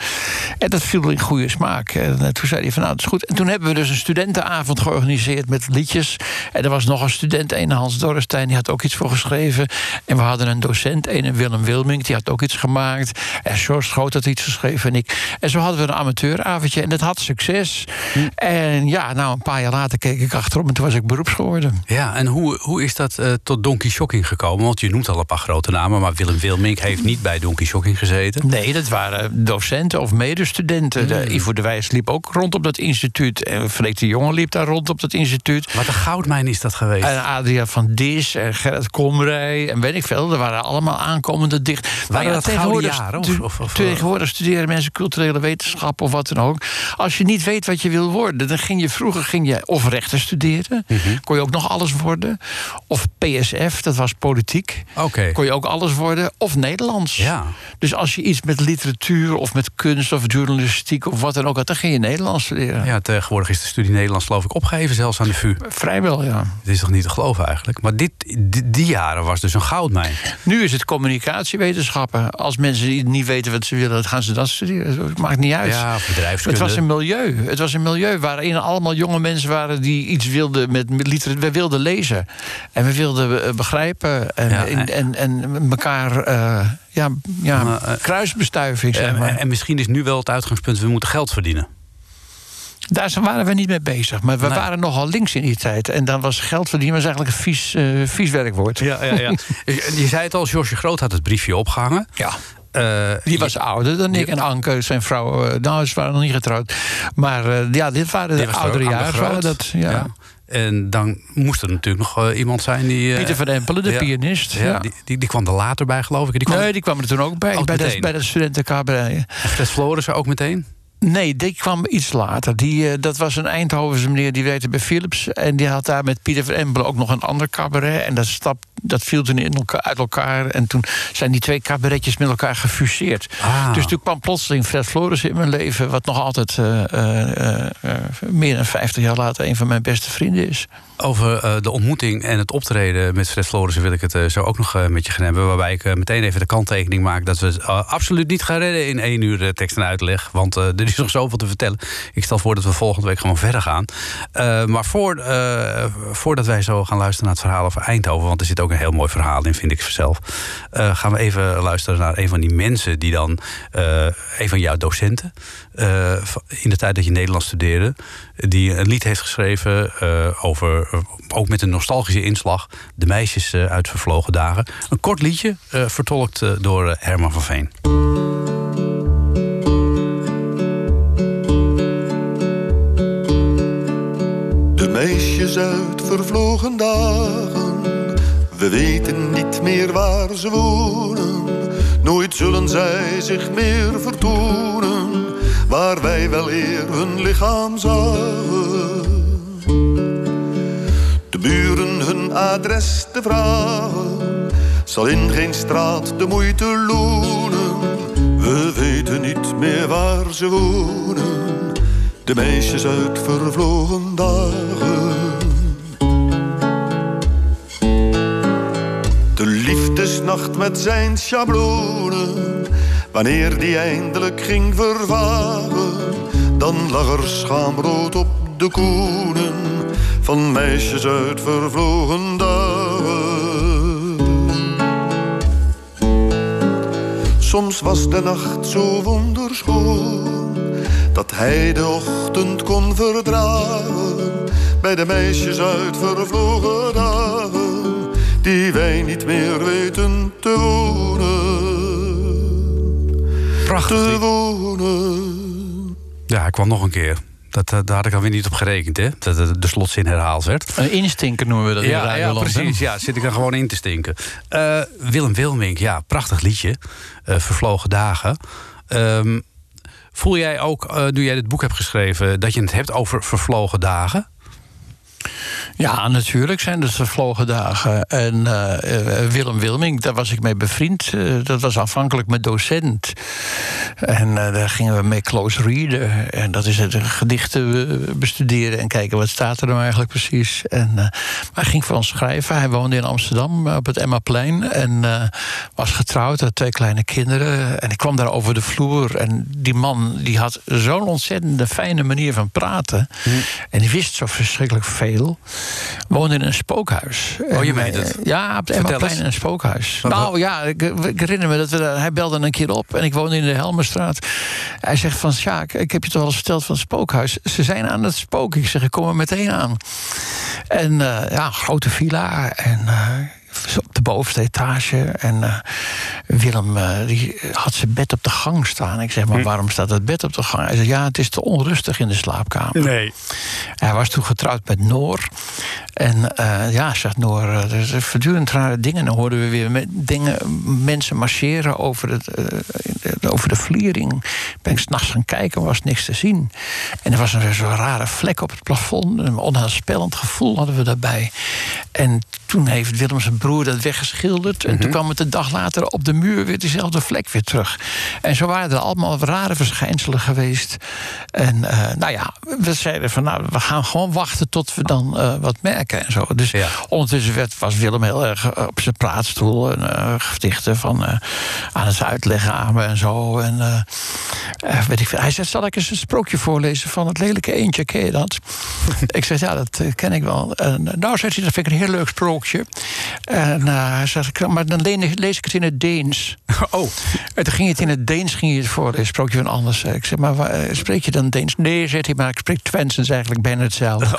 en dat viel in goede smaak. En eh, toen zei hij van nou, dat is goed. En toen hebben we dus een studentenavond georganiseerd met liedjes. En er was nog een student, een Hans Dorrestein, die had ook iets voor geschreven. En we hadden een docent, een Willem Wilming, die had ook iets gemaakt. En George Groot had iets geschreven en ik. En zo hadden we een amateuravondje en dat had succes. En ja, nou een paar jaar later keek ik achterom en toen was ik beroeps geworden. Ja, en hoe, hoe is dat eh, tot Donkey Shocking gekomen? Want je noemt al een paar grote namen, maar Willem Wilmink heeft niet bij Donkey Shocking gezeten. Nee, dat waren docenten of medestudenten. De Ivo de Wijs liep ook rond op dat instituut. En Freek de Jonge liep daar rond op dat instituut. Wat een goudmijn is dat geweest. En Adria van Dis en Gerrit Komrij en weet ik veel. Er waren allemaal aankomende dicht. Waren dat gouden tegenwoordig jaren, of- stu- of- of- tegenwoordig studeren mensen culturele wetenschap of wat dan ook. Als je niet weet wat je wil worden, dan ging je vroeger ging je of rechten studeren. Mhm. Kon je ook nog nog alles worden. Of PSF, dat was politiek. Oké. Kon je ook alles worden. Of Nederlands. Ja. Dus als je iets met literatuur of met kunst of journalistiek of wat dan ook had, dan ging je Nederlands studeren. Ja, tegenwoordig is de studie Nederlands geloof ik opgegeven, zelfs aan de VU. Vrijwel, ja. Het is toch niet te geloven eigenlijk. Maar dit, die, die jaren was dus een goudmijn. Nu is het communicatiewetenschappen. Als mensen niet weten wat ze willen, dan gaan ze dat studeren. Het maakt niet uit. Ja, of Het bedrijfskunde. was een milieu. Het was een milieu waarin allemaal jonge mensen waren die iets wilden met met literatuur. We wilden lezen. En we wilden eh, begrijpen. En, Ja, en, en, en elkaar eh, ja, ja, eh, kruisbestuiving, zeg En, maar. en misschien is nu wel het uitgangspunt, we moeten geld verdienen. Daar waren we niet mee bezig. Maar we Nee. waren nogal links in die tijd. En dan was geld verdienen was eigenlijk een vies, eh, vies werkwoord. Ja, ja, ja. je zei het al, George Groot had het briefje opgehangen. Ja. Eh, Die was ouder dan ik. En Anke, zijn vrouw, eh, nou, ze waren nog niet getrouwd. Maar eh, ja, dit waren de oudere jaren. Dat, ja. En dan moest er natuurlijk nog eh, iemand zijn die... eh, Pieter van Empelen, de ja. pianist. Ja, Ja. Die, die, die kwam er later bij, geloof ik. Die kwam, Nee, die kwam er toen ook bij. Oh, bij, de, bij de studentencabaret. En Fred Florissen ook meteen? Nee, die kwam iets later. Die, eh, dat was een Eindhovense meneer die werkte bij Philips. En die had daar met Pieter van Empelen ook nog een ander cabaret. En dat, stap, dat viel toen in elkaar, uit elkaar. En toen zijn die twee cabaretjes met elkaar gefuseerd. Ah. Dus toen kwam plotseling Fred Florissen in mijn leven... wat nog altijd eh, eh, meer dan 50 jaar later... een van mijn beste vrienden is. Over de ontmoeting en het optreden met Fred Florissen wil ik het zo ook nog met je gaan hebben. Waarbij ik meteen even de kanttekening maak dat we het absoluut niet gaan redden in één uur tekst en uitleg. Want eh, er is nog zoveel te vertellen. Ik stel voor dat we volgende week gewoon verder gaan. Eh, maar voor, eh, voordat wij zo gaan luisteren naar het verhaal over Eindhoven, want er zit ook een heel mooi verhaal in, vind ik zelf. eh, gaan we even luisteren naar een van die mensen die dan, een van jouw docenten, in de tijd dat je Nederlands studeerde, die een lied heeft geschreven over, ook met een nostalgische inslag, de meisjes uit vervlogen dagen. Een kort liedje, vertolkt door Herman van Veen. Meisjes uit vervlogen dagen, we weten niet meer waar ze wonen. Nooit zullen zij zich meer vertonen, waar wij wel eer hun lichaam zagen. De buren hun adres te vragen, zal in geen straat de moeite lonen. We weten niet meer waar ze wonen, de meisjes uit vervlogen dagen. De liefdesnacht met zijn schablonen, wanneer die eindelijk ging vervagen, dan lag er schaamrood op de koenen van meisjes uit vervlogen dagen. Soms was de nacht zo wonderschoon dat hij de ochtend kon verdragen bij de meisjes uit vervlogen dagen die wij niet meer weten te wonen. Prachtig Te lied. wonen. Ja, hij kwam nog een keer. Dat, eh, daar had ik alweer niet op gerekend, hè? Dat eh, de slotzin herhaald werd. Een instinker noemen we dat in Ja, ja precies. Ja, zit ik er gewoon in te stinken. Eh, Willem Wilmink, ja, prachtig liedje. Eh, Vervlogen dagen. Ehm, voel jij ook, eh, nu jij dit boek hebt geschreven... dat je het hebt over vervlogen dagen? Ja, natuurlijk zijn het vervlogen dagen. En eh, eh, Willem Wilming, daar was ik mee bevriend. Eh, dat was aanvankelijk mijn docent. En daar gingen we mee close readen. En dat is het gedichten bestuderen en kijken wat staat er nou eigenlijk precies. En eh, hij ging voor ons schrijven. Hij woonde in Amsterdam op het Emmaplein. En was getrouwd, had twee kleine kinderen. En ik kwam daar over de vloer. En die man die had zo'n ontzettende fijne manier van praten. En die wist zo verschrikkelijk veel. Woonde in een spookhuis. Oh, je En, meent eh, het. Ja, op het eens. in een spookhuis. Wat- nou ja, ik, ik herinner me dat we, daar- hij belde een keer op. En ik woonde in de Helmerstraat. Hij zegt van, Sjaak, ik heb je toch al eens verteld van het spookhuis. Ze zijn aan het spoken. Ik zeg, ik kom er meteen aan. En eh, ja, grote villa. En eh, op de bovenste etage. En eh, Willem eh, die had zijn bed op de gang staan. Ik zeg, maar Hm. waarom staat het bed op de gang? Hij zei, ja, het is te onrustig in de slaapkamer. Nee. Hij was toen getrouwd met Noor. En eh, ja, zegt Noor, er zijn voortdurend rare dingen. Dan hoorden we weer met dingen, mensen marcheren over, het, over de vliering. Ben ik s'nachts gaan kijken, was niks te zien. En er was een zo'n rare vlek op het plafond. Een onheilspellend gevoel hadden we daarbij. En toen heeft Willem zijn broer dat weggeschilderd. En toen kwam het een dag later op de muur weer dezelfde vlek weer terug. En zo waren er allemaal rare verschijnselen geweest. En eh, nou ja, we zeiden van nou, we gaan gewoon wachten tot we dan eh, wat merken en zo. Dus ondertussen werd, was Willem heel erg eh, op zijn praatstoel en gedichten van aan het uitleggen aan me en zo. En weet ik veel. Hij zei, zal ik eens een sprookje voorlezen van het lelijke eendje, ken je dat? ik zei, ja, dat ken ik wel. En, nou, zei hij, dat vind ik een heel leuk sprookje. En eh, hij zei, maar dan lees ik het in het Deens. Oh. En toen ging het in het Deens ging hij het voorlezen, sprookje van anders. Ik zeg, maar waar- eh, spreek je dan Deens? Nee, zegt hij, maar ik spreek dat is eigenlijk bijna hetzelfde.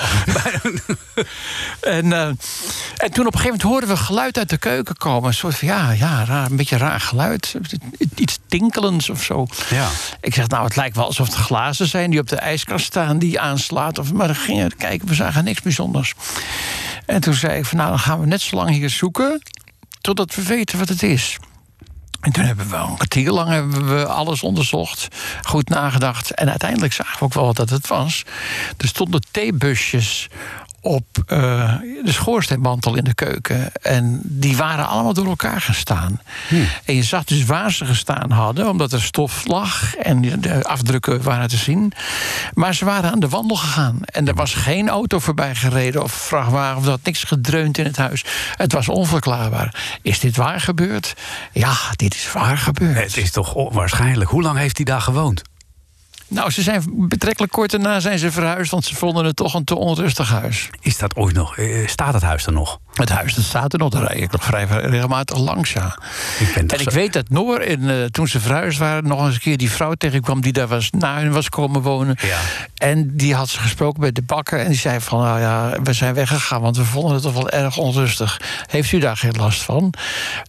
en, eh, en toen op een gegeven moment hoorden we geluid uit de keuken komen. Een soort van, ja, ja raar, een beetje raar geluid. Iets tinkelends of zo. Ja. Ik zeg, nou, het lijkt wel alsof het glazen zijn die op de ijskast staan, die aanslaat. Of, maar dan gingen we kijken, we zagen niks bijzonders. En toen zei ik, van, nou, dan gaan we net zo lang hier zoeken, totdat we weten wat het is. En toen hebben we een kwartier lang hebben we alles onderzocht, goed nagedacht. En uiteindelijk zagen we ook wel wat het was. Er stonden theebusjes op eh, de schoorsteenmantel in de keuken. En die waren allemaal door elkaar gestaan. En je zag dus waar ze gestaan hadden, omdat er stof lag en de afdrukken waren te zien. Maar ze waren aan de wandel gegaan. En er was geen auto voorbij gereden of vrachtwagen, of er had niks gedreund in het huis. Het was onverklaarbaar. Is dit waar gebeurd? Ja, dit is waar gebeurd. Het is toch onwaarschijnlijk. Hoe lang heeft hij daar gewoond? Nou, ze zijn betrekkelijk kort daarna zijn ze verhuisd, want ze vonden het toch een te onrustig huis. Is dat ooit nog? eh, Staat het huis er nog? Het huis dat staat er nog, daar rijd ik nog vrij regelmatig langs, ja. Ik En ik zo- weet dat Noor, in, eh, toen ze verhuisd waren, nog eens een keer die vrouw tegenkwam die daar was, na hun was komen wonen. Ja. En die had ze gesproken bij de bakker en die zei van, nou ja, we zijn weggegaan, want we vonden het toch wel erg onrustig. Heeft u daar geen last van?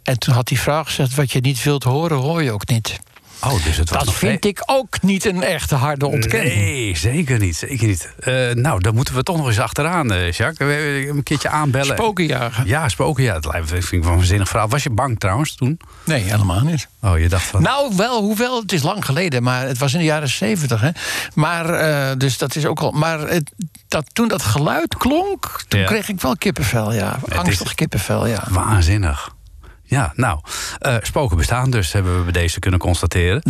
En toen had die vrouw gezegd, wat je niet wilt horen, hoor je ook niet. Oh, dus het was Dat vind ik ook niet een echte harde ontkenning. Nee, zeker niet. Zeker niet. Eh, nou, dan moeten we toch nog eens achteraan, eh, Jacques. Een keertje aanbellen. Spokenjagen? Ja, spoken. Ja, het lijkt me vind ik wel een zinnig verhaal. Was je bang trouwens toen? Nee, helemaal niet. Oh, je dacht van... Nou, wel, hoewel, het is lang geleden, maar het was in de jaren zeventig. hè. Maar, eh, dus dat is ook al. Maar het, dat, toen dat geluid klonk, toen Ja. kreeg ik wel kippenvel, ja. Angstig kippenvel, ja. Waanzinnig. Ja, nou, eh, spoken bestaan dus, hebben we bij deze kunnen constateren.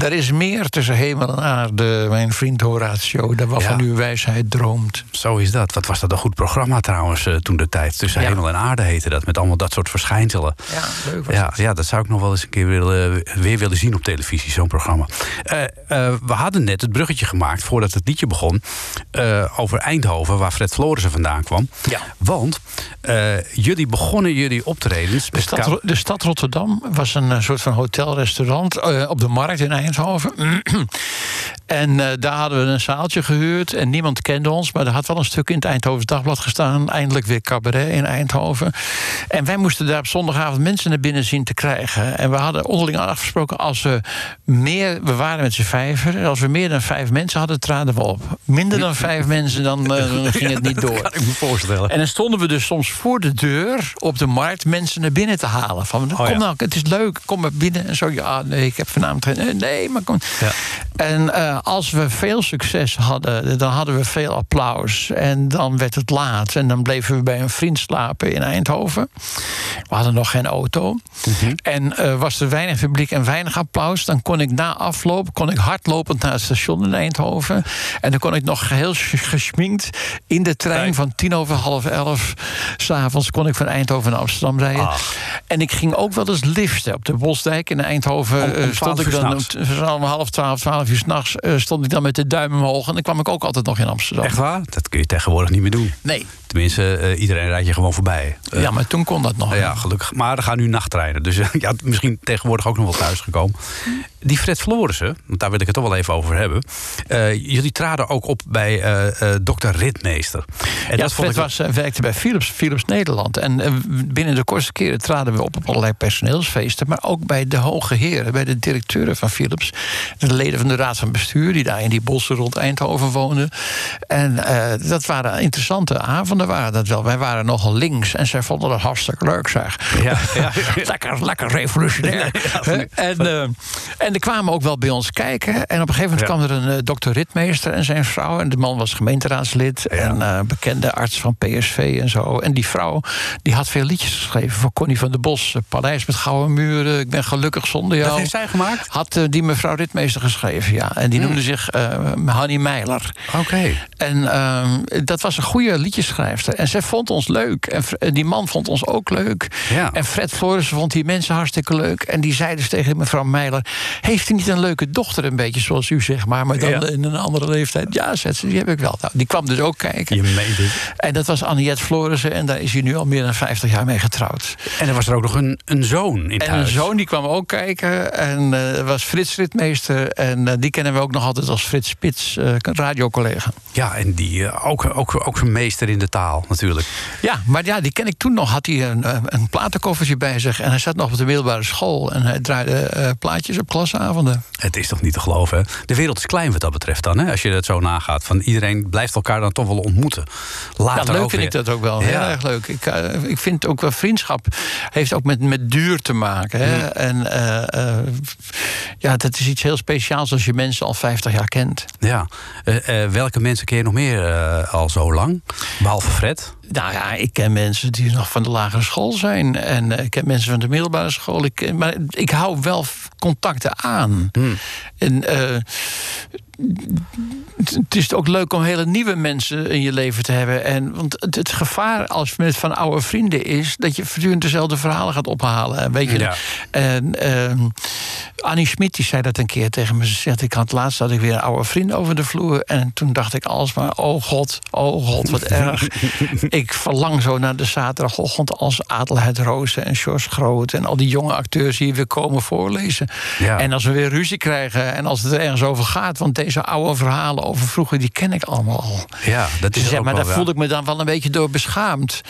Er is meer tussen hemel en aarde, mijn vriend Horatio, daar waarvan Ja. uw wijsheid droomt. Zo is dat. Wat was dat een goed programma trouwens eh, toen de tijd. Tussen Ja. hemel en aarde heette dat. Met allemaal dat soort verschijnselen. Ja, leuk was Ja, ja, dat zou ik nog wel eens een keer willen, weer willen zien op televisie, zo'n programma. Eh, eh, we hadden net het bruggetje gemaakt voordat het liedje begon. eh, over Eindhoven, waar Fred Florissen vandaan kwam. Ja. Want eh, jullie begonnen jullie optredens. De met de stad Rotterdam was een eh, soort van hotelrestaurant eh, op de markt in Eindhoven. en eh, daar hadden we een zaaltje gehuurd en niemand kende ons, maar er had wel een stuk in het Eindhovens Dagblad gestaan. Eindelijk weer cabaret in Eindhoven. En wij moesten daar op zondagavond mensen naar binnen zien te krijgen. En we hadden onderling afgesproken als we meer, we waren met z'n vijven, als we meer dan vijf mensen hadden, traden we op. Minder dan vijf mensen, dan ging het niet door. kan ik me voorstellen. En dan stonden we dus soms voor de deur op de markt mensen naar binnen te halen. Van, kom Oh ja. nou, het is leuk, kom maar binnen. En zo, ja, nee, ik heb vanavond geen... nee, maar kom... Ja. En eh, als we veel succes hadden, dan hadden we veel applaus. En dan werd het laat. En dan bleven we bij een vriend slapen in Eindhoven. We hadden nog geen auto. Mhm. En eh, was er weinig publiek en weinig applaus... dan kon ik na afloop kon ik hardlopend naar het station in Eindhoven. En dan kon ik nog geheel sch- geschminkt in de trein van tien over half elf... s'avonds kon ik van Eindhoven naar Amsterdam rijden. Ach. En ik ging ook wel eens liften op de Bosdijk in Eindhoven. Om- om eh, 12 stond ik dan om half twaalf, twaalf uur s'nachts... eh, stond ik dan met de duim omhoog. En dan kwam ik ook altijd nog in Amsterdam. Echt waar? Dat kun je tegenwoordig niet meer doen. Nee. Tenminste, eh, iedereen rijdt je gewoon voorbij. Eh, ja, maar toen kon dat nog. Ja, gelukkig. Maar er gaan nu nachttreinen. Dus ja, misschien tegenwoordig ook nog wel thuis gekomen. Die Fred Florissen, want daar wil ik het toch wel even over hebben. Eh, jullie traden ook op bij dokter Ritmeester. En ja, dat ik was, werkte bij Philips, Philips Nederland. En binnen de kortste keren traden we op op allerlei personeelsfeesten. Maar ook bij de hoge heren, bij de directeuren van Philips. De leden van de raad van bestuur, die daar in die bossen rond Eindhoven woonden. En dat waren interessante avonden, waren dat wel. Wij waren nogal links en zij vonden dat hartstikke leuk, zeg. Ja, ja, lekker, lekker revolutionair. en, uh, en er kwamen ook wel bij ons kijken. En op een gegeven moment kwam er een uh, dokter Ritmeester en zijn vrouw. En de man was gemeenteraadslid en uh, bekende arts van PSV en zo. En die vrouw die had veel liedjes geschreven voor Connie van der Bos. Paleis met gouden muren, ik ben gelukkig zonder jou. Dat heeft zij gemaakt? Had die mevrouw Ritmeester geschreven, ja. En die hmm. noemde zich Hanny Meiler. Oké. En ehm, dat was een goede En zij vond ons leuk. En die man vond ons ook leuk. Ja. En Fred Flores vond die mensen hartstikke leuk. En die zei dus tegen mevrouw Meiler... heeft u niet een leuke dochter, een beetje zoals u zeg maar... maar dan in een andere leeftijd? Ja, zet ze, die heb ik wel. Nou, die kwam dus ook kijken. Je meent het. En dat was Aniette Florissen. En daar is hij nu al meer dan 50 jaar mee getrouwd. En er was er ook nog een, een zoon in En een zoon, die kwam ook kijken. En uh, was Frits Ritmeester. En uh, die kennen we ook nog altijd als Frits Spits, uh, radiocollega. Ja, en die ook, ook, ook een meester in de taal natuurlijk. Ja, maar ja, die ken ik toen nog. Had hij een, een platenkoffertje bij zich. En hij zat nog op de middelbare school. En hij draaide uh, plaatjes op klasavonden. Het is toch niet te geloven, hè? De wereld is klein wat dat betreft dan, hè? Als je het zo nagaat. Van iedereen blijft elkaar dan toch wel ontmoeten. Later ja, leuk vind ik dat ook wel. Heel erg leuk. Ik, uh, ik vind ook wel vriendschap heeft ook met, met duur te maken. Hè? En uh, ja, dat is iets heel speciaals als je mensen al 50 jaar kent. Ja. welke mensen ken je nog meer al zo lang? Behalve Fred? Nou ja, ik ken mensen die nog van de lagere school zijn. En uh, ik ken mensen van de middelbare school. Ik, maar ik hou wel contacten aan. Hmm. En uh, het is ook leuk om hele nieuwe mensen in je leven te hebben. En, want het, het gevaar als met van oude vrienden is... dat je voortdurend dezelfde verhalen gaat ophalen. Weet je? En, uh, Annie Schmid die zei dat een keer tegen me. Ze zegt, ik had laatst had ik weer een oude vriend over de vloer. En toen dacht ik alsmaar, oh god, oh god, wat erg. ik verlang zo naar de zaterdagochtend als Adelheid Rozen en George Groot... en al die jonge acteurs die weer komen voorlezen. Ja. En als we weer ruzie krijgen en als het er ergens over gaat... want deze oude verhalen over vroeger, die ken ik allemaal al. Ja, dat is dus, Maar daar voelde ik me dan wel een beetje door beschaamd.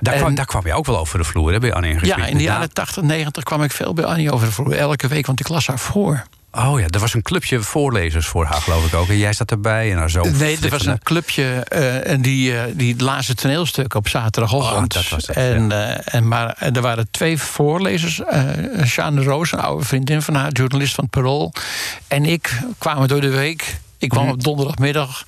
Daar, kwam, daar kwam je ook wel over de vloer, hè, bij Annie Ja, in de jaren 80, 90 kwam ik veel bij Annie over de vloer. Elke week, want ik las haar voor. Oh ja, er was een clubje voorlezers voor haar, geloof ik ook. En jij zat erbij en haar zo. Nee, er was een clubje uh, en die, uh, die lazen toneelstukken op zaterdagochtend. Oh, dat was het, en, ja. uh, en, maar er waren twee voorlezers. Sjane Roos, een oude vriendin van haar, journalist van het Parool. En ik kwamen door de week ik kwam op donderdagmiddag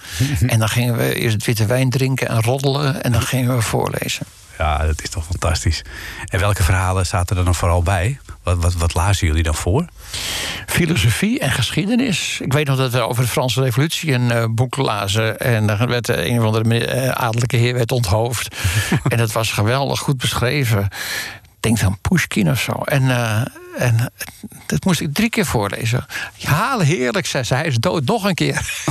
en dan gingen we eerst witte wijn drinken en roddelen. En dan gingen we voorlezen. Ja, dat is toch fantastisch. En welke verhalen zaten er dan vooral bij? Wat, wat, wat lazen jullie dan voor? Filosofie en geschiedenis. Ik weet nog dat we over de Franse Revolutie een uh, boek lazen. En dan werd uh, een of andere uh, adellijke heer werd onthoofd. en dat was geweldig goed beschreven. Denk aan Pushkin of zo. En en dat moest ik drie keer voorlezen. Ja, heerlijk, zei ze. Hij is dood nog een keer.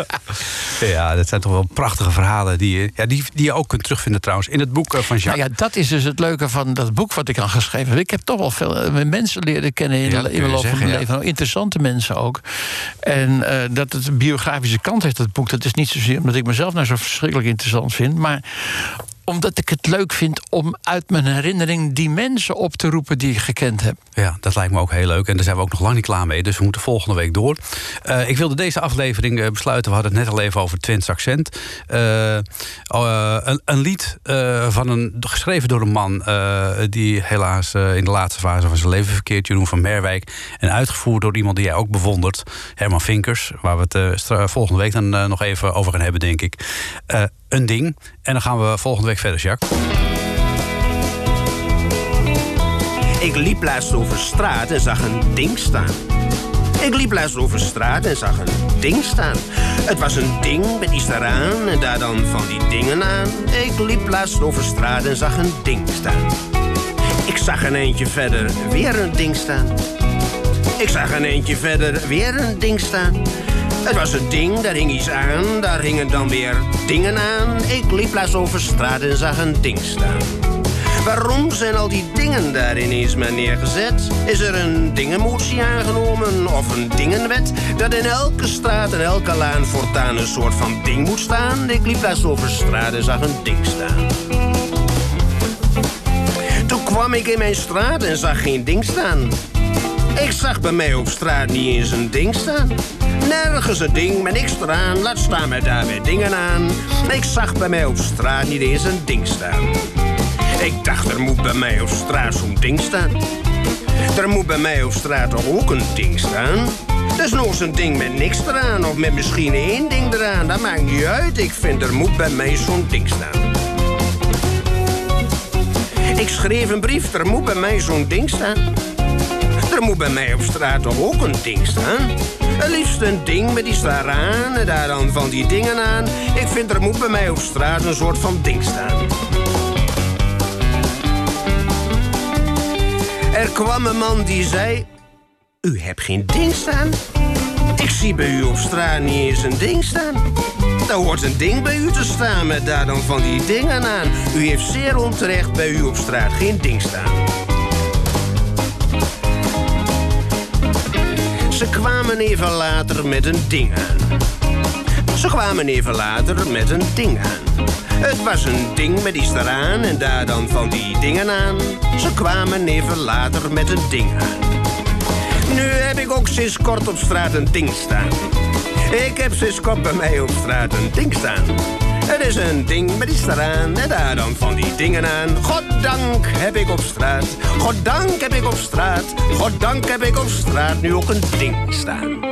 ja, dat zijn toch wel prachtige verhalen die je, ja, die, die je ook kunt terugvinden trouwens in het boek eh, van Jacques. Nou ja, dat is dus het leuke van dat boek wat ik al geschreven heb. Ik heb toch wel veel eh, mensen leren kennen in, ja, in de loop van mijn leven. Interessante mensen ook. En uh, dat het een biografische kant heeft, dat boek. Dat is niet zozeer omdat ik mezelf nou zo verschrikkelijk interessant vind. Maar omdat ik het leuk vind om uit mijn herinnering die mensen op te roepen die ik gekend heb. Ja, dat lijkt me ook heel leuk. En daar zijn we ook nog lang niet klaar mee. Dus we moeten volgende week door. Uh, ik wilde deze aflevering uh, besluiten. We hadden het net al even over Twents accent. Uh, een, een, lied van een, geschreven door een man die helaas in de laatste fase van zijn leven verkeert. Jeroen van Merwijk. En uitgevoerd door iemand die jij ook bewondert. Herman Vinkers. Waar we het volgende week dan nog even over gaan hebben, denk ik een ding. En dan gaan we volgende week verder, Jacques. Ik liep laatst over straat en zag een ding staan. Ik liep laatst over straat en zag een ding staan. Het was een ding met iets daaraan en daar dan van die dingen aan. Ik liep laatst over straat en zag een ding staan. Ik zag een eentje verder weer een ding staan. Ik zag een eentje verder weer een ding staan. Het was een ding, daar hing iets aan, daar hingen dan weer dingen aan. Ik liep laatst over straat en zag een ding staan. Waarom zijn al die dingen daar ineens maar neergezet? Is er een dingenmotie aangenomen of een dingenwet? Dat in elke straat en elke laan voortaan een soort van ding moet staan? Ik liep laatst over straat en zag een ding staan. Toen kwam ik in mijn straat en zag geen ding staan. Ik zag bij mij op straat niet eens een ding staan. Nergens een ding met niks eraan, laat staan met daar weer dingen aan. Ik zag bij mij op straat niet eens een ding staan. Ik dacht, er moet bij mij op straat zo'n ding staan. Er moet bij mij op straat ook een ding staan? Dus nog eens een ding met niks eraan of met misschien één ding eraan. Dat maakt niet uit, ik vind er moet bij mij zo'n ding staan. Ik schreef een brief, er moet bij mij zo'n ding staan. Er moet bij mij op straat toch ook een ding staan? Het liefst een ding met die staar aan en daar dan van die dingen aan. Ik vind er moet bij mij op straat een soort van ding staan. Er kwam een man die zei: U hebt geen ding staan? Ik zie bij u op straat niet eens een ding staan. Er hoort een ding bij u te staan met daar dan van die dingen aan. U heeft zeer onterecht bij u op straat geen ding staan. Ze kwamen even later met een ding aan. Ze kwamen even later met een ding aan. Het was een ding met iets eraan en daar dan van die dingen aan. Ze kwamen even later met een ding aan. Nu heb ik ook sinds kort op straat een ding staan. Ik heb sinds kort bij mij op straat een ding staan. Het is een ding met iets eraan en daar dan van die dingen aan. Goddank heb ik op straat, goddank heb ik op straat, goddank heb ik op straat nu ook een ding staan.